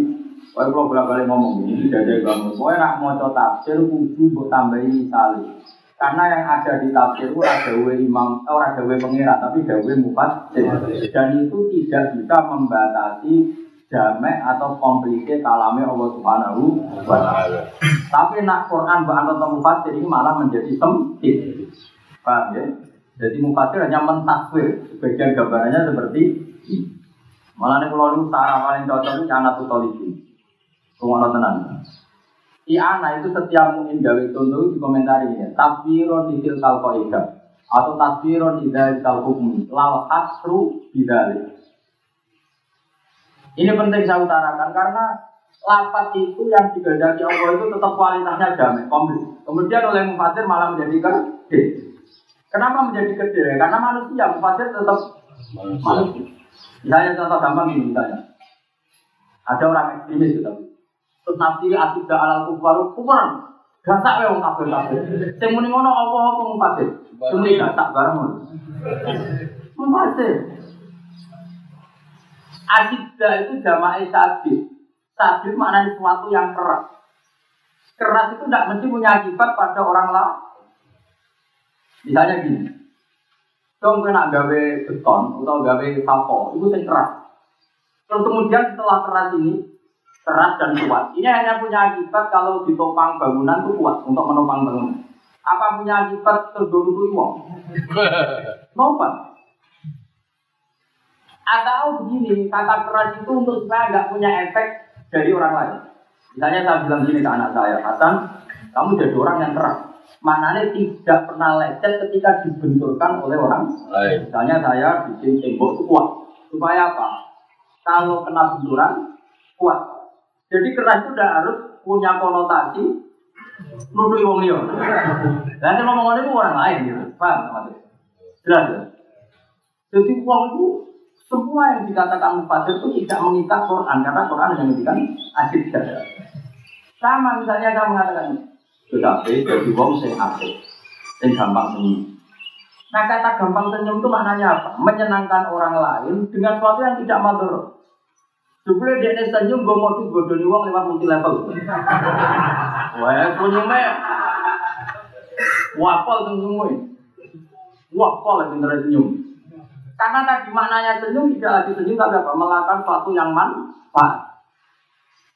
Kau kalau bolak balik ngomong ini, tidak ada kamu. Kau nak mau tafsir, kudu buat tambahin misalnya. Karena yang ada di tafsir itu ada we imam, oh ada we pengira, tapi ada we mufassir. Dan itu tidak bisa membatasi jamek atau komplike kalame Allah Subhanahu wa taala. Tapi nak Quran bahkan atau mufassir ini malah menjadi sempit. Paham ya? Jadi mufassir hanya mentaswir, sebagian gambarannya seperti. Malah nih kalau itu cara paling cocok itu anak tutolisi. Tunggu tenang. Si Ana itu setiap mungkin gawe contoh di komentar ini, tafsiron isil kalkoida atau tafsiron idal kalhukmi, lal asru bidalik. Ini penting saya utarakan karena lapat itu yang digandaki Allah itu tetap kualitasnya jamin, komplit. Kemudian oleh mufasir malah menjadi gede. Kenapa menjadi gede? Karena manusia, mufasir tetap manusia. Misalnya contoh gampang ini misalnya. Ada orang ekstremis gitu. Terus nafsiri asidah alal kufar kufaran. Gasak wae wong kafir kafir. Sing muni ngono apa apa mufasir. Sing muni gasak bareng ngono. Mufasir. Asidah itu jamaah sadid. Sadid maknanya sesuatu yang keras. Keras itu tidak mesti punya akibat pada orang lain. Misalnya gini, dong kena gawe beton atau gawe sapo, itu yang keras. Terus kemudian setelah keras ini, keras dan kuat. Ini hanya punya akibat kalau ditopang bangunan itu kuat untuk menopang bangunan. Apa punya akibat terduduk uang? Nopat. Atau begini, kata keras itu untuk supaya nggak punya efek dari orang lain. Misalnya saya bilang gini ke anak saya, Hasan, kamu jadi orang yang keras. Maknanya tidak pernah lecet ketika dibenturkan oleh orang Lain. Misalnya saya bikin tembok itu kuat. Supaya apa? Kalau kena benturan, kuat. Jadi keras itu tidak harus punya konotasi nuduh wong liya. Lah sing ngomong orang lain gitu. Paham Mas? Jelas ya? Jadi uang itu semua yang dikatakan mufasir itu tidak mengikat Quran karena Quran hanya mengikat asik saja. Sama misalnya saya mengatakan tetapi jadi wong sing asik, sing gampang senyum. Nah kata gampang senyum itu maknanya apa? Menyenangkan orang lain dengan sesuatu yang tidak matur. Jupule dia senyum gue modus bodoni wong lewat multi level. Wah, senyumnya wapol senyum Wapol lagi pinter senyum. Karena tadi maknanya senyum tidak lagi senyum tapi apa? Melakukan sesuatu yang manfaat.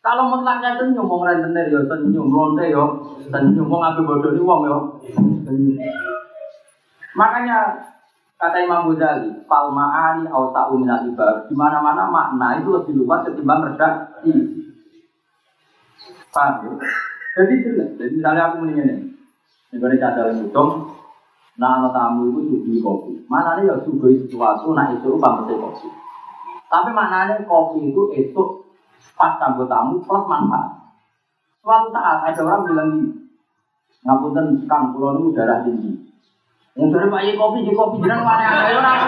Kalau mutlaknya senyum, mau rentenir ya senyum, lonte ya senyum, mau ngambil bodoh di uang ya senyum. Makanya Kata Imam Ghazali, fal ma'ani au ta'u minal. Di mana-mana makna itu lebih luas ketimbang redaksi. Paham ya? Jadi jelas. Jadi misalnya aku mendingin ini. Ini cadar hitung. Nah, tamu itu suguhi kopi. Mana nih ya suguhi sesuatu, nah itu pantasnya kopi. Tapi maknanya kopi itu itu pas kanggo tamu plus manfaat. Suatu saat ada orang bilang gini, ngapunten kang pulau itu darah tinggi. Yang dari Pak Yai kopi, di kopi mana ada orang.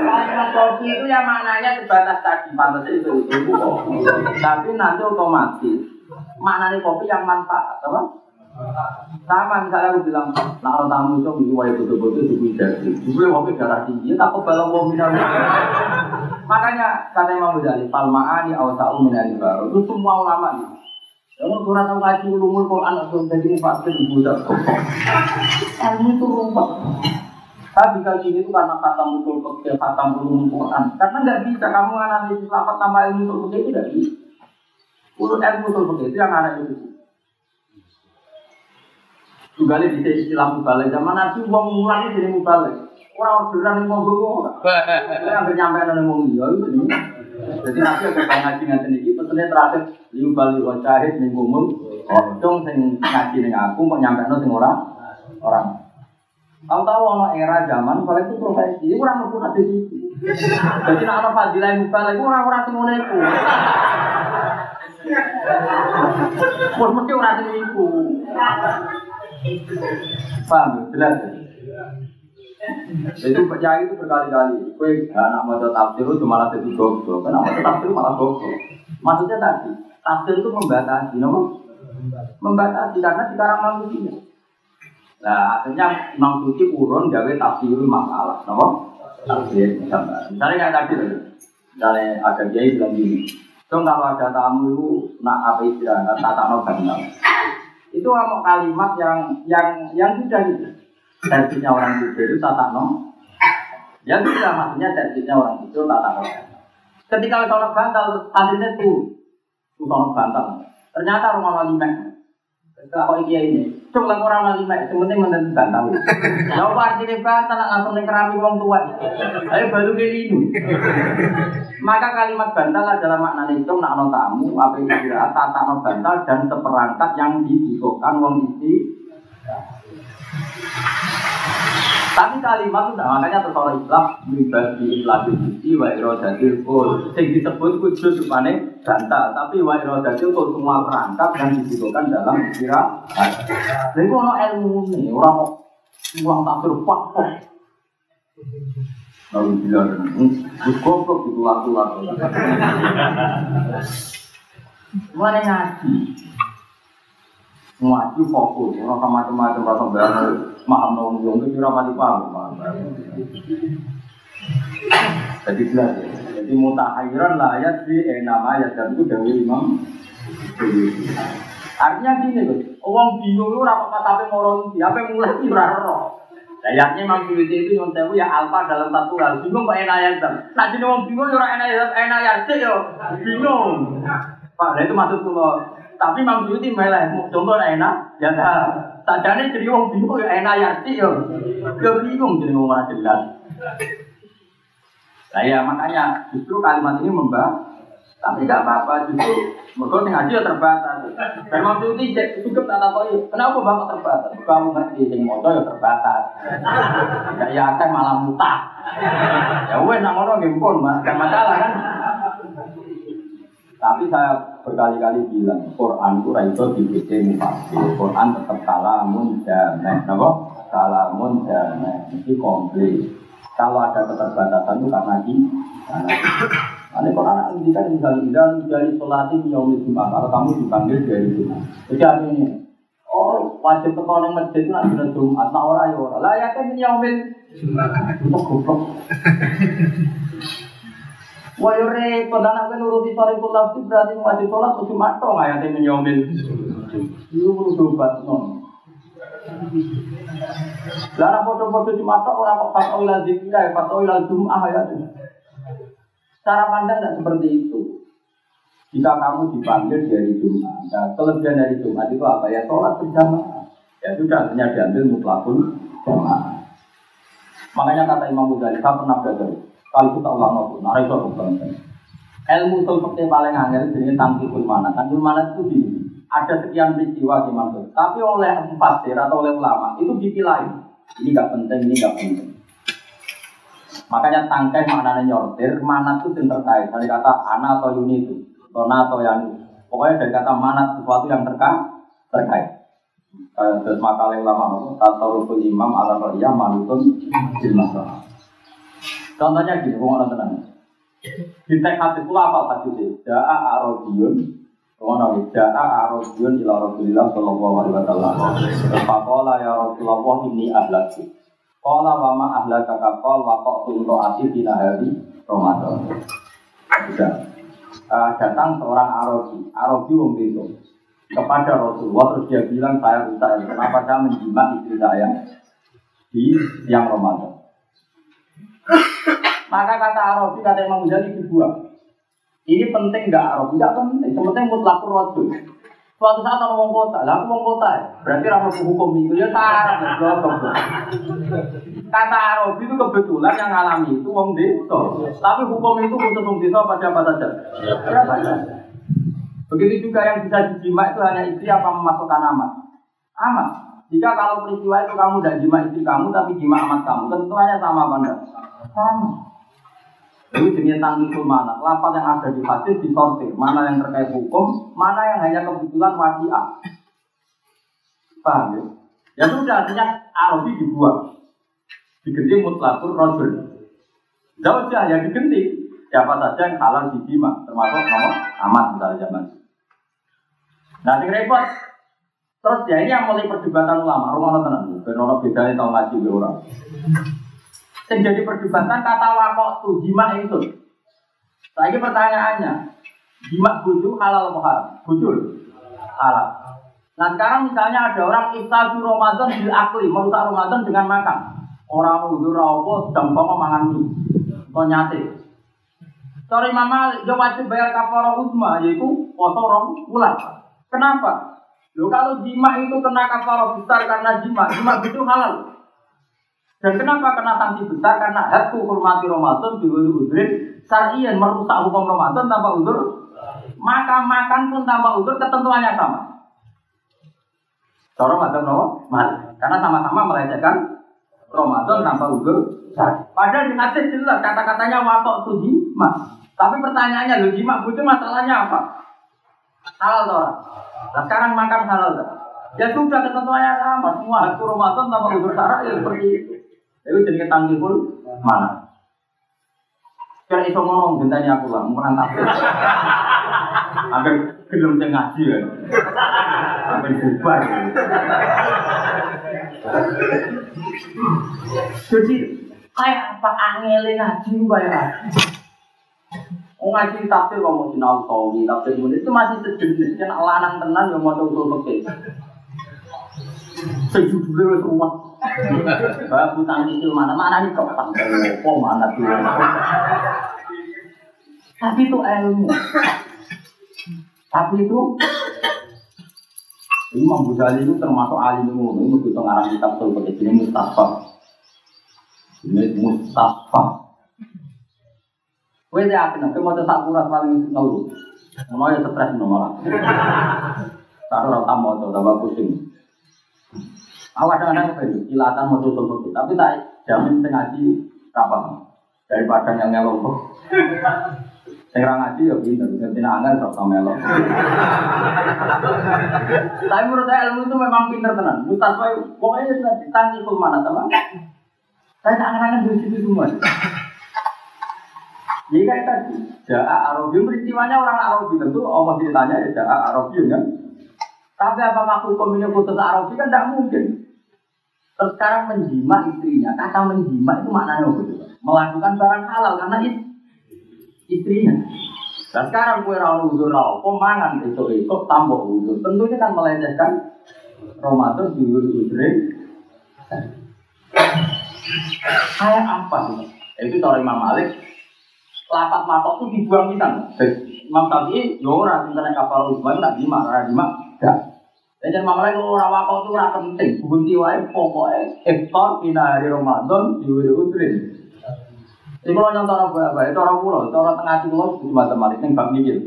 Kalimat kopi itu ya maknanya sebatas tadi pantas itu itu. Tapi nanti otomatis maknanya kopi yang manfaat, apa? Sama misalnya aku bilang, nak orang tamu itu mesti wae betul-betul juga jadi. Juga kopi darah tinggi, tak kebal wong minum. Makanya kata Imam Ghazali, palmaani awsa'u minal baru itu semua ulama nih. Kamu kurang tahu ngaji ulumul Quran atau jadi fakir budak. Ilmu itu rumah. Tapi kalau ini itu karena kata mutul kecil, kata ulumul Quran. Karena nggak bisa kamu analisis lapat tambah ilmu mutul kecil itu tidak bisa. Urut ilmu mutul kecil itu yang analisis. Juga bisa istilah mubalik. Zaman Nabi uang mulang itu jadi mubalik. Orang orderan yang ngomong orang. Orang nyampe nang dia itu. Jadi nanti kayak ngaji ngaji ini, pesannya terakhir liu bali wa syahid ning umum, dong sing ngaji ning aku kok nyampe nang sing orang orang. Tahu tahu ono era zaman kalau itu profesi, itu orang mau hati situ. Jadi nak ono fadilah yang balik, itu orang orang sing ngono iku. Wah mesti orang sing iku. Paham? Jelas. Jadi percaya itu berkali-kali. Kue anak mau tafsir itu malah jadi goblok. Kenapa tafsir malah goblok? Maksudnya tadi, tafsir itu membatasi, no? Membatasi karena sekarang manusia. Nah, akhirnya Imam Suci urun gawe tafsir masalah, no? Tafsir misalnya. Misalnya kayak tadi, misalnya ada kiai bilang gini, Dong kalau ada tamu itu nak apa istirahat, tata no Itu mau kalimat yang yang yang sudah gitu servisnya orang tidur itu tata no. Ya bisa maksudnya servisnya orang tidur tata no. Ketika sholat bantal, santrinya tuh, tuh sholat bantal. Ternyata rumah wali mek. Kalau iya ini, coba orang wali mek, sementing menentu bantal. Ya apa artinya bantal langsung nih kerami wong tua. Ayo baru ini. Maka kalimat bantal adalah makna itu nak tamu, apa yang tata no bantal dan seperangkat yang dibutuhkan wong isi tapi kalimat itu makanya terus orang Islam pribadi Islam suci wa irodatil kul. Yang disebut kudus supane bantal, tapi wa irodatil kul semua perangkat yang dibutuhkan dalam kira. Jadi kalau ilmu ini orang uang tak berpak Lalu bilang, gus goblok itu laku-laku. Mana ngaji? Ngaji fokus, orang sama macam-macam rasa bayar maham nong yang itu ramah paham. Jadi jelas ya. Jadi mutahiran lah ayat di enam ayat dan itu dari imam. Artinya gini loh, orang bingung itu rapat sampai moron siapa mulai ibrah roh. Ayatnya Imam Syuuti itu yang tahu ya alfa dalam satu hal. Bingung kok enak ayat. Nah jadi orang bingung ya enak ayat enak ayat sih yo. Bingung. Pak, itu maksud kalau tapi Imam Syuuti malah contoh enak, ya dah. Sajane jadi wong bingung ya enak ya sih yo. Ya bingung jadi wong ora jelas. Nah ya makanya justru kalimat ini membah tapi tidak apa-apa justru mereka nih ngaji ya terbatas. Dan Imam Syuuti cukup tak tahu kenapa bapak terbatas? Kamu ngerti sing moto ya terbatas. Ya ya kan malah mutah. Ya wes nak ngono pun, Mas. masalah kan. Tapi saya berkali-kali bilang, Quran itu itu dibaca mufasir. Quran tetap kalamun damai, napa? Kalamun damai, ini komplit. Kalau ada keterbatasan itu karena di Ini Quran ini kan misalnya dari sholat ini yaumil jumat. Kalau kamu dipanggil dari jumat, jadi artinya Oh, wajib tekan yang masjid itu nanti Jumat, nah orang ya orang. Lah ya kan ini yaumil jumat. Untuk goblok. Wah yo repot anak kan nuruti sore kula berarti wajib sholat terus cuma tok ayat yang menyomil. Itu perlu dobat non. Lah foto-foto cuma tok orang kok fatwa ilal zikra, fatwa ilal jum'ah ya. Cara pandang tidak seperti itu. Jika kamu dipanggil dari Jumat, nah, kelebihan dari Jumat itu apa ya? Sholat berjamaah. Ya sudah, artinya diambil mutlakul jamaah. Makanya kata Imam Ghazali, saya pernah belajar. Kalau kita ulang nopo, nah itu aku. Ilmu usul fakih paling angel jadi tangkikul mana. Tangkikul mana itu di ada sekian peristiwa di Mansur. Tapi oleh fasir atau oleh ulama itu dipilah. Ini nggak penting, ini nggak penting. Makanya tangkai maknanya nyortir, mana itu yang terkait. Dari kata ana atau yuni itu, atau na atau yang Pokoknya dari kata mana sesuatu yang terkait. terkait. Terus makalah ulama itu, tasawuful imam ala ra'iyah manutun bil masalah. Contohnya gini, ngomong tenang. Di teks hadis pula apa hadisnya? Ja'a arabiyun Ngomong nabi, Ja'a arabiyun ila Rasulillah sallallahu alaihi wasallam. Faqala ya Rasulullah ini ahlakku Qala wa ma ahlaka? Kaqal wa qa'tu ro'ati di nahari Ramadan. Sudah. Uh, Datang seorang Arabi Arabi wong kepada Rasulullah terus dia bilang saya rusak kenapa saya menjimat istri saya di siang Ramadan maka kata Arabi, kata Imam Ghazali dibuang. Ini penting nggak Arabi? Nggak penting. Penting mutlak rojo. Suatu saat orang ngomong kota, lah aku ngomong kota ya. Berarti ramu hukum itu ya sarang Kata Arabi itu kebetulan yang ngalami itu wong desa. Tapi hukum itu khusus wong desa pada apa saja? Begitu juga yang bisa dijima itu hanya istri apa memasukkan amat. Amat. Jika kalau peristiwa itu kamu tidak jima istri kamu tapi jima amat kamu, tentunya sama apa enggak? Sama. Ini jenis mana? Lapat yang ada di hadis disortir. Mana yang terkait hukum, mana yang hanya kebetulan wasiat. Paham ya? Ya sudah, artinya Arabi dibuang. Diganti mutlakur rojul. Zaujah yang diganti. Siapa saja yang halal dijima. Termasuk nomor amat misalnya zaman. Nah, yang repot. Terus ya ini yang mulai perdebatan ulama. Rumah tenang. Benar bedanya tahu ngaji orang. Yang jadi perdebatan kata wakok tuh jima itu. Lagi pertanyaannya, jima bujuk halal haram? Bujul halal. Nah sekarang misalnya ada orang iftadu Ramadan bil akli, merusak Ramadan dengan makan. Orang udah rawo sedang bawa mangan mie, atau nyate. Sorry mama, dia wajib bayar kafara uzma, yaitu poso rong bulan. Kenapa? Lo kalau jima itu kena kafara besar karena jima, jima itu halal. Dan kenapa kena sanksi besar? Karena hatu hormati Ramadan di udhrin syarian merusak hukum Ramadan tanpa udur. Maka makan pun tanpa udur ketentuannya sama. Cara Ramadan no? Karena sama-sama melecehkan Ramadan tanpa udur. Padahal di hadis jelas kata-katanya wakok tuji mas. Tapi pertanyaannya lo jima itu masalahnya apa? Halal toh. Nah, sekarang makan halal toh. Ya sudah ketentuannya sama. Semua hatu Ramadan tanpa udur syarat ya seperti itu. Itu jadi tanggihul mana? Kira iso ngomong gentanya aku lah, murang tafsir. Agar gelem sing ngaji ya. Agar bubar. Jadi kayak apa angele ngaji bayar. Oh ngaji tafsir kok mau sinau sawi, tafsir itu masih sejenis kan lanang tenan yang mau usul fikih. Sejujurnya wis umat. Bapak utang itu mana mana nih kok pas kok mana tuh. Tapi itu ilmu. Tapi itu Imam Ghazali itu termasuk alim ilmu. Ini kita ngarang kitab tuh pakai ini Mustafa. Ini Mustafa. Kowe yakin nek mau sak kuras paling ngeluh. Mau ya stres nomor. Taruh ora to, tambah pusing. Aku kadang-kadang apa itu, kilatan mau tutup tapi tak jamin ngaji kapan daripada yang ngelok. Yang ngaji ya pinter, angin sok sama melok. Tapi menurut saya ilmu itu memang pinter tenan. Mustafa pokoknya sudah ditangki ke mana teman. Saya tak angan di situ semua. Jadi kayak tadi, Ja'a Arabi, peristiwanya orang Arabi tentu Allah ditanya ya Ja'a Arabi kan. Tapi apakah hukum ini khusus Arabi kan tidak mungkin. Terus sekarang menjima istrinya, kata menjima itu maknanya apa? Melakukan barang halal karena is istrinya. Dan sekarang kue rawon uzur rawon, pemangan besok esok tambah uzur. Tentunya kan melecehkan Ramadan di uzure. Kayak apa sih? Itu kalau Imam Malik, lapat matok itu dibuang kita. Imam Syafi'i, ya orang, sebenarnya kapal Utsman, nak jima, jima, enggak. Dan malah kalau orang wakau itu ora penting, bunti wae pokoknya iftar dina hari Ramadan diwiri utrin. Jadi kalau nyontor apa itu orang pulau, itu orang tengah pulau itu matematik yang bab mikir.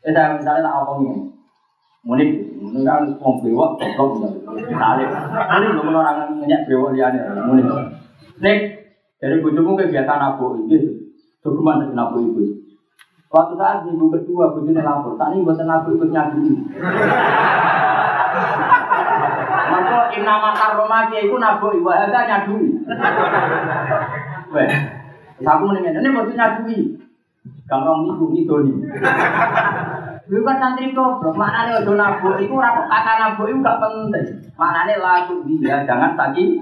Eh saya misalnya tak ini, munik, munik kan wong bewok, goblok misalnya. Munik belum orang ngenyak bewok liane, munik. Nek dari bujumu kegiatan abu ini, dokumen dari abu itu. Waktu saat minggu kedua bujune lapor, ini buatan abu ikut nyadui. Maka inama makar romaki itu nabok iwa hada nyadui. Weh, aku mau nengen, ini mau nyadui. Gampang nih, bumi doni. Lu kan santri goblok, maknanya udah nabok, itu rapok kata nabok itu gak penting. Maknanya langsung dia, jangan tadi.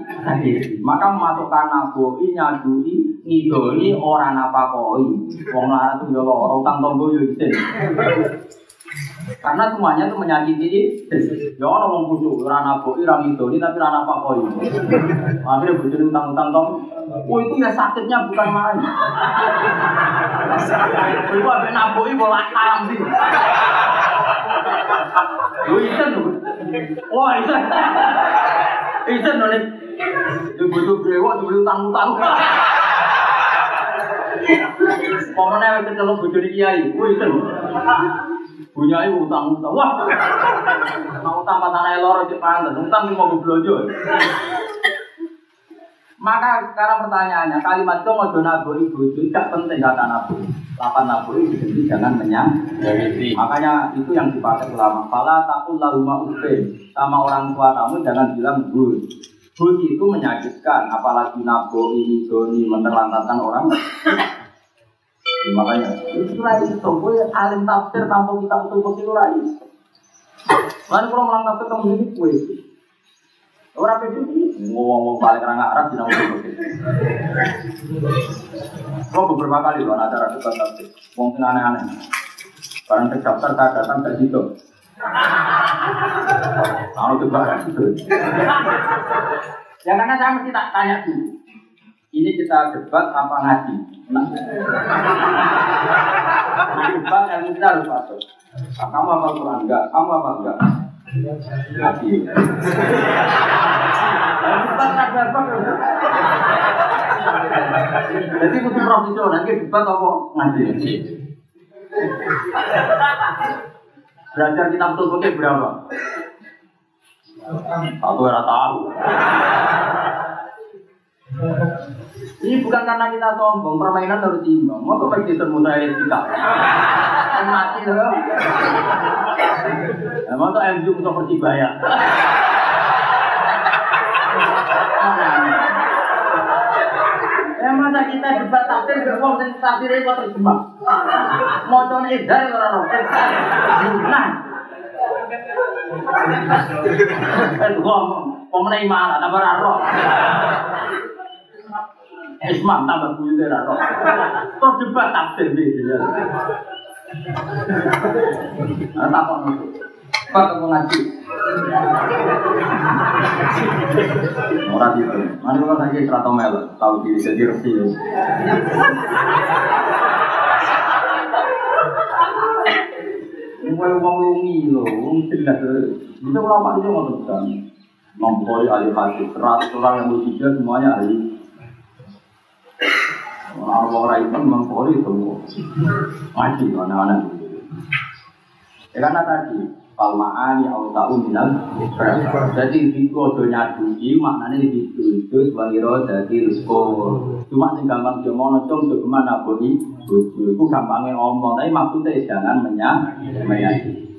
Maka masukkan nabok ini nyadui, ngidoni orang apa koi. Wong lah, itu udah lorong, tanggung gue yuk Karena semuanya itu menyakiti Ya orang wong kusuk, ora nabuk, ora ngidoni tapi ora apa koi. Akhirnya bujur utang-utang tong. Oh itu ya sakitnya bukan main. Iku ambek nabuki bola karam sih. Lu isen lho. Wah, isen. Isen nek. Itu butuh brewok dulu utang-utang. Wis ketelu bojone kiai, kuwi isen. Bunyai utang-utang. Wah. Mau utang pasane loro cek pantes, utang mau belanja. Maka sekarang pertanyaannya, kalimat itu mau naboi bojo tidak penting kata naboi. Lapan naboi jadi jangan menyang. Makanya itu yang dipakai ulama. Fala takul lahuma ufe sama orang tua kamu jangan bilang bus. Bus itu menyakitkan, apalagi naboi, doni, menerlantarkan orang. Ya, makanya itu rai itu, gue alim tafsir tanpa kita betul-betul itu rai. Lalu kalau melang tafsir kamu ini kue. Orang pede ngomong balik orang Arab di nama itu. Kau beberapa kali loh acara debat tafsir, mungkin aneh-aneh. Barang terdaftar tak datang situ. Kalau itu barang itu. Ya karena saya mesti tak tanya dulu. Ini kita debat apa ngaji? Debat ilmu kita harus. Nah, kamu apa Quran? Kamu apa enggak? Jadi kudu profesional, nanti debat apa ngaji. Belajar kitab Tolkien berapa? Aku tahu. Ini bukan karena kita sombong, permainan harus imbang. Mau temu saya kita? Kan mati loh. Mau tuh MU untuk persibaya. Ya masa kita debat tafsir mau dan tafsir itu terjemah. Mau coba edar orang orang. Nah. Eh ngomong, pemenang mana? Tambah raro. Ismam tambah buyut raro. Terus debat tafsir dia. Nah, tak kok Pak kamu ngaji. Orang itu, lagi serata mel, tahu diri jadi resi. Mulai uang lungi loh, uang jelas. Bisa ulama itu bisa. Nombori ahli hadis, seratus orang yang bertiga semuanya ahli. Orang-orang itu membori semua. Ngaji mana-mana. Ya karena tadi palmaani au ta'u minal jadi itu ojo nyadui maknanya itu itu sebagai roh jadi rusko. Cuma sing gampang dia mau cung tuh ke mana bodi bojo itu gampangnya omong. Tapi maksudnya jangan menyang menyakiti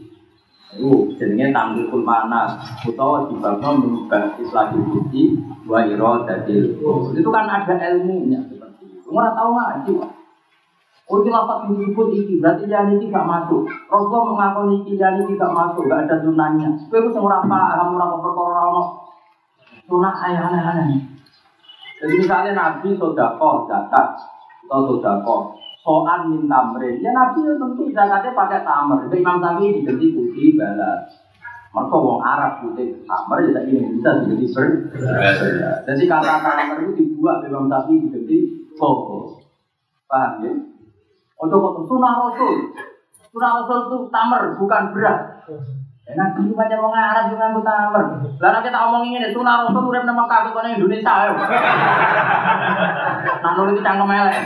itu jenenge tanggul mana utawa dibangno mengubah islah budi wa iro jadi itu kan ada ilmunya nggak tahu ngaji Oh itu lapat disebut iki, berarti yang ini gak masuk. Rasulullah mengakoni iki yang ini gak masuk, gak ada sunahnya. Kowe itu semua paham ora perkara ono sunah aneh-aneh. Jadi misalnya Nabi sodako zakat atau sodako soal minta tamrin, ya Nabi itu tentu zakatnya pakai tamer. Itu Imam Syafi'i diganti putih balas. Mereka wong Arab putih tamer, ya ini bisa diganti ber. Jadi kata tamer itu dibuat Imam Syafi'i diganti koko. Paham ya? Untuk untuk sunnah rasul, sunnah rasul itu tamer bukan beras. Ya ngaji itu macam orang Arab juga nganggo tamer. Lah nek kita omongin ngene sunah rasul urip nang Mekah kok nang Indonesia ayo. Nah nurut iki cangkem elek.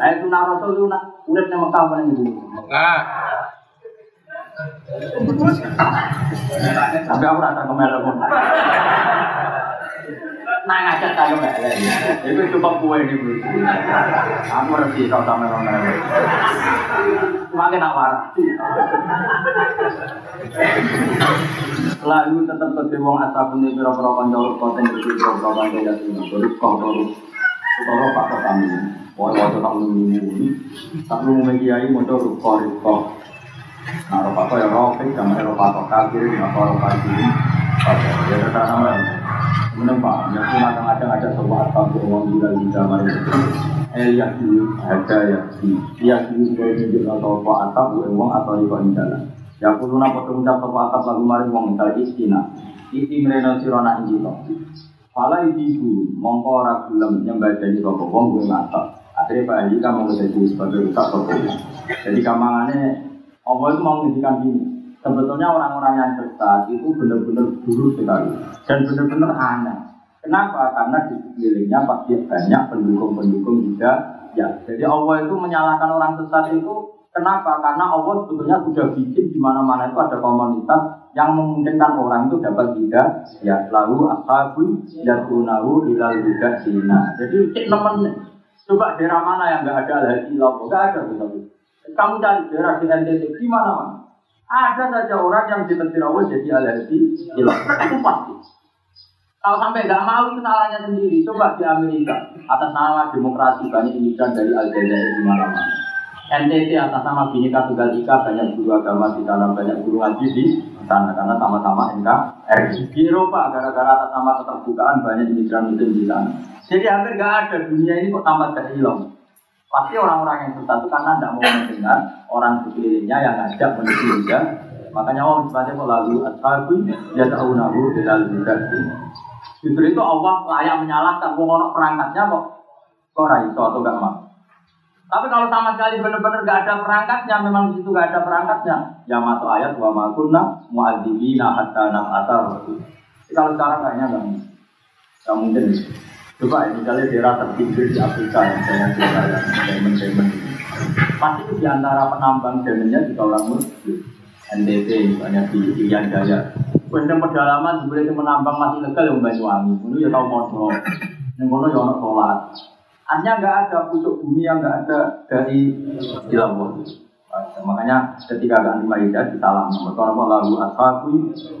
Ayo sunah rasul itu nak urip nang Mekah apa nang Indonesia. Tapi aku rasa kemelek pun. Nah ngajak saya kemelek. Itu cukup kue ini bro. Aku resi kau sama orang. Makin awar. Lalu tetap ke wong asap ini pira-pira kanca konten iki pira-pira kanca ya kok. Kalau pak kami, wah wah tak ini, tak kiai mau terus kok Nah, roh apa ya roh, sama roh apa kafir, roh kafir. Ya terkadang menempah, ya kadang-kadang ada sebuah apa uang gila di zaman itu. Eh ya dulu ada ya di, ya dulu sebagai tunjuk atau apa atap, uang atau itu jalan. Ya aku lunak foto ucap apa atap lagu mari uang misalnya istina. Iti mereka sirona injito. Pala ibu mongko ora gelem nyembah jadi sapa wong gue ngatak. Akhirnya Pak Haji kamu menjadi sebagai utak sapa Jadi kamangannya Allah itu mau menghentikan ini. Sebetulnya orang-orang yang sesat itu benar-benar buruk sekali dan benar-benar aneh. Kenapa? Karena di sekelilingnya pasti banyak pendukung-pendukung juga. Ya, jadi Allah itu menyalahkan orang sesat itu kenapa? Karena Allah sebetulnya sudah bikin di mana-mana itu ada komunitas yang memungkinkan orang itu dapat juga ya lalu ashabun yakunahu ilal juga sina. Jadi cek nemen coba daerah mana yang nggak ada lagi lalu nggak ada betul. Kamu cari daerah di NTT di mana mana? Ada saja orang yang ditentir Allah jadi alergi hilang. Itu pasti. Kalau sampai nggak mau itu salahnya sendiri. Coba di Amerika atas nama demokrasi banyak imigran dari Aljazair di mana-mana. NTT atas nama Bhinneka Tunggal Ika banyak guru agama di sana, banyak guru ngaji di sana karena sama-sama NKRI. Di Eropa gara-gara atas nama keterbukaan banyak imigran muslim di sana. Jadi hampir nggak ada dunia ini kok tambah terhilang. Pasti orang-orang yang sesat itu karena tidak mau mendengar orang sekelilingnya yang ngajak menuju juga. Makanya orang sebenarnya kok lalu ashabu ya tahu nahu bilal. Justru itu Allah layak menyalahkan. Ngono perangkatnya kok kok raiso atau gak mau. Tapi kalau sama sekali benar-benar gak ada perangkatnya, memang di situ gak ada perangkatnya, ya masuk ayat wa makunna mu'adzibina hatta nab'ata rasul. Kalau sekarang kayaknya nggak nggak mungkin. Coba ya, misalnya daerah terpinggir di Afrika yang saya cerita ya, diamond-diamond. Pasti itu di antara penambang diamondnya juga orang muslim. NTT misalnya di Irian Jaya. Kemudian pedalaman sebenarnya menambang masih legal yang Banyuwangi. Itu ya tahu modal. Yang kono ya ono sholat. Artinya nggak ada pucuk bumi yang nggak ada dari Ilawah. Makanya ketika ganti Maidah kita lama. Maka lalu ashabu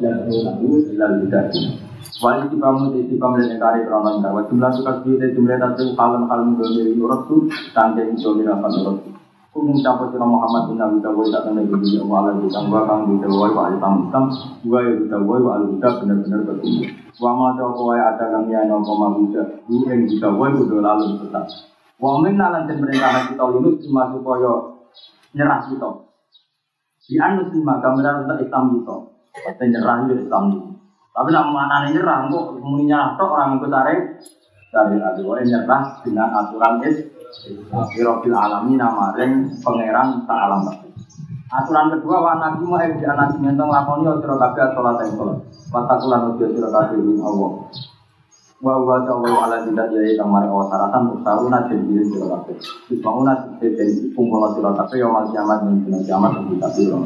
dan lalu ilal bidati. Wali tibamu di tibam dan kari kronon kawa jumlah suka dari jumlah tadi kalem kalem dari nurut tu tangke mira kan nurut. Kumum capo sira Muhammad bin Nabi Dawai tak kena jadi Allah di tangwa kang di Dawai wa alim Islam dua ya Dawai wa alim benar-benar bertumbuh. Wa ma ta ko ada kang ya no koma bisa du ing di Dawai kudu lalu tetap. Wa nalan den perintah kita Yunus lima supaya nyerah kita. Di anu lima gambaran untuk Islam kita. Kita nyerah Islam kita. Tapi nak mana nyerah kok muni nyerah tok orang ikut tarik dari adu nyerah dengan aturan is Irobil alami nama ring pangeran tak alam Aturan kedua wa nabi mau di anak mentong lakoni o sira kabeh salat ing salat. Watakulan udia sira kabeh ing Allah. Wa wa ala tidak jadi kang mari awas saratan mustaruna jadi sira kabeh. Wis bangun nasi jadi kumpul sira kabeh yo mal kiamat ning kiamat kita sira.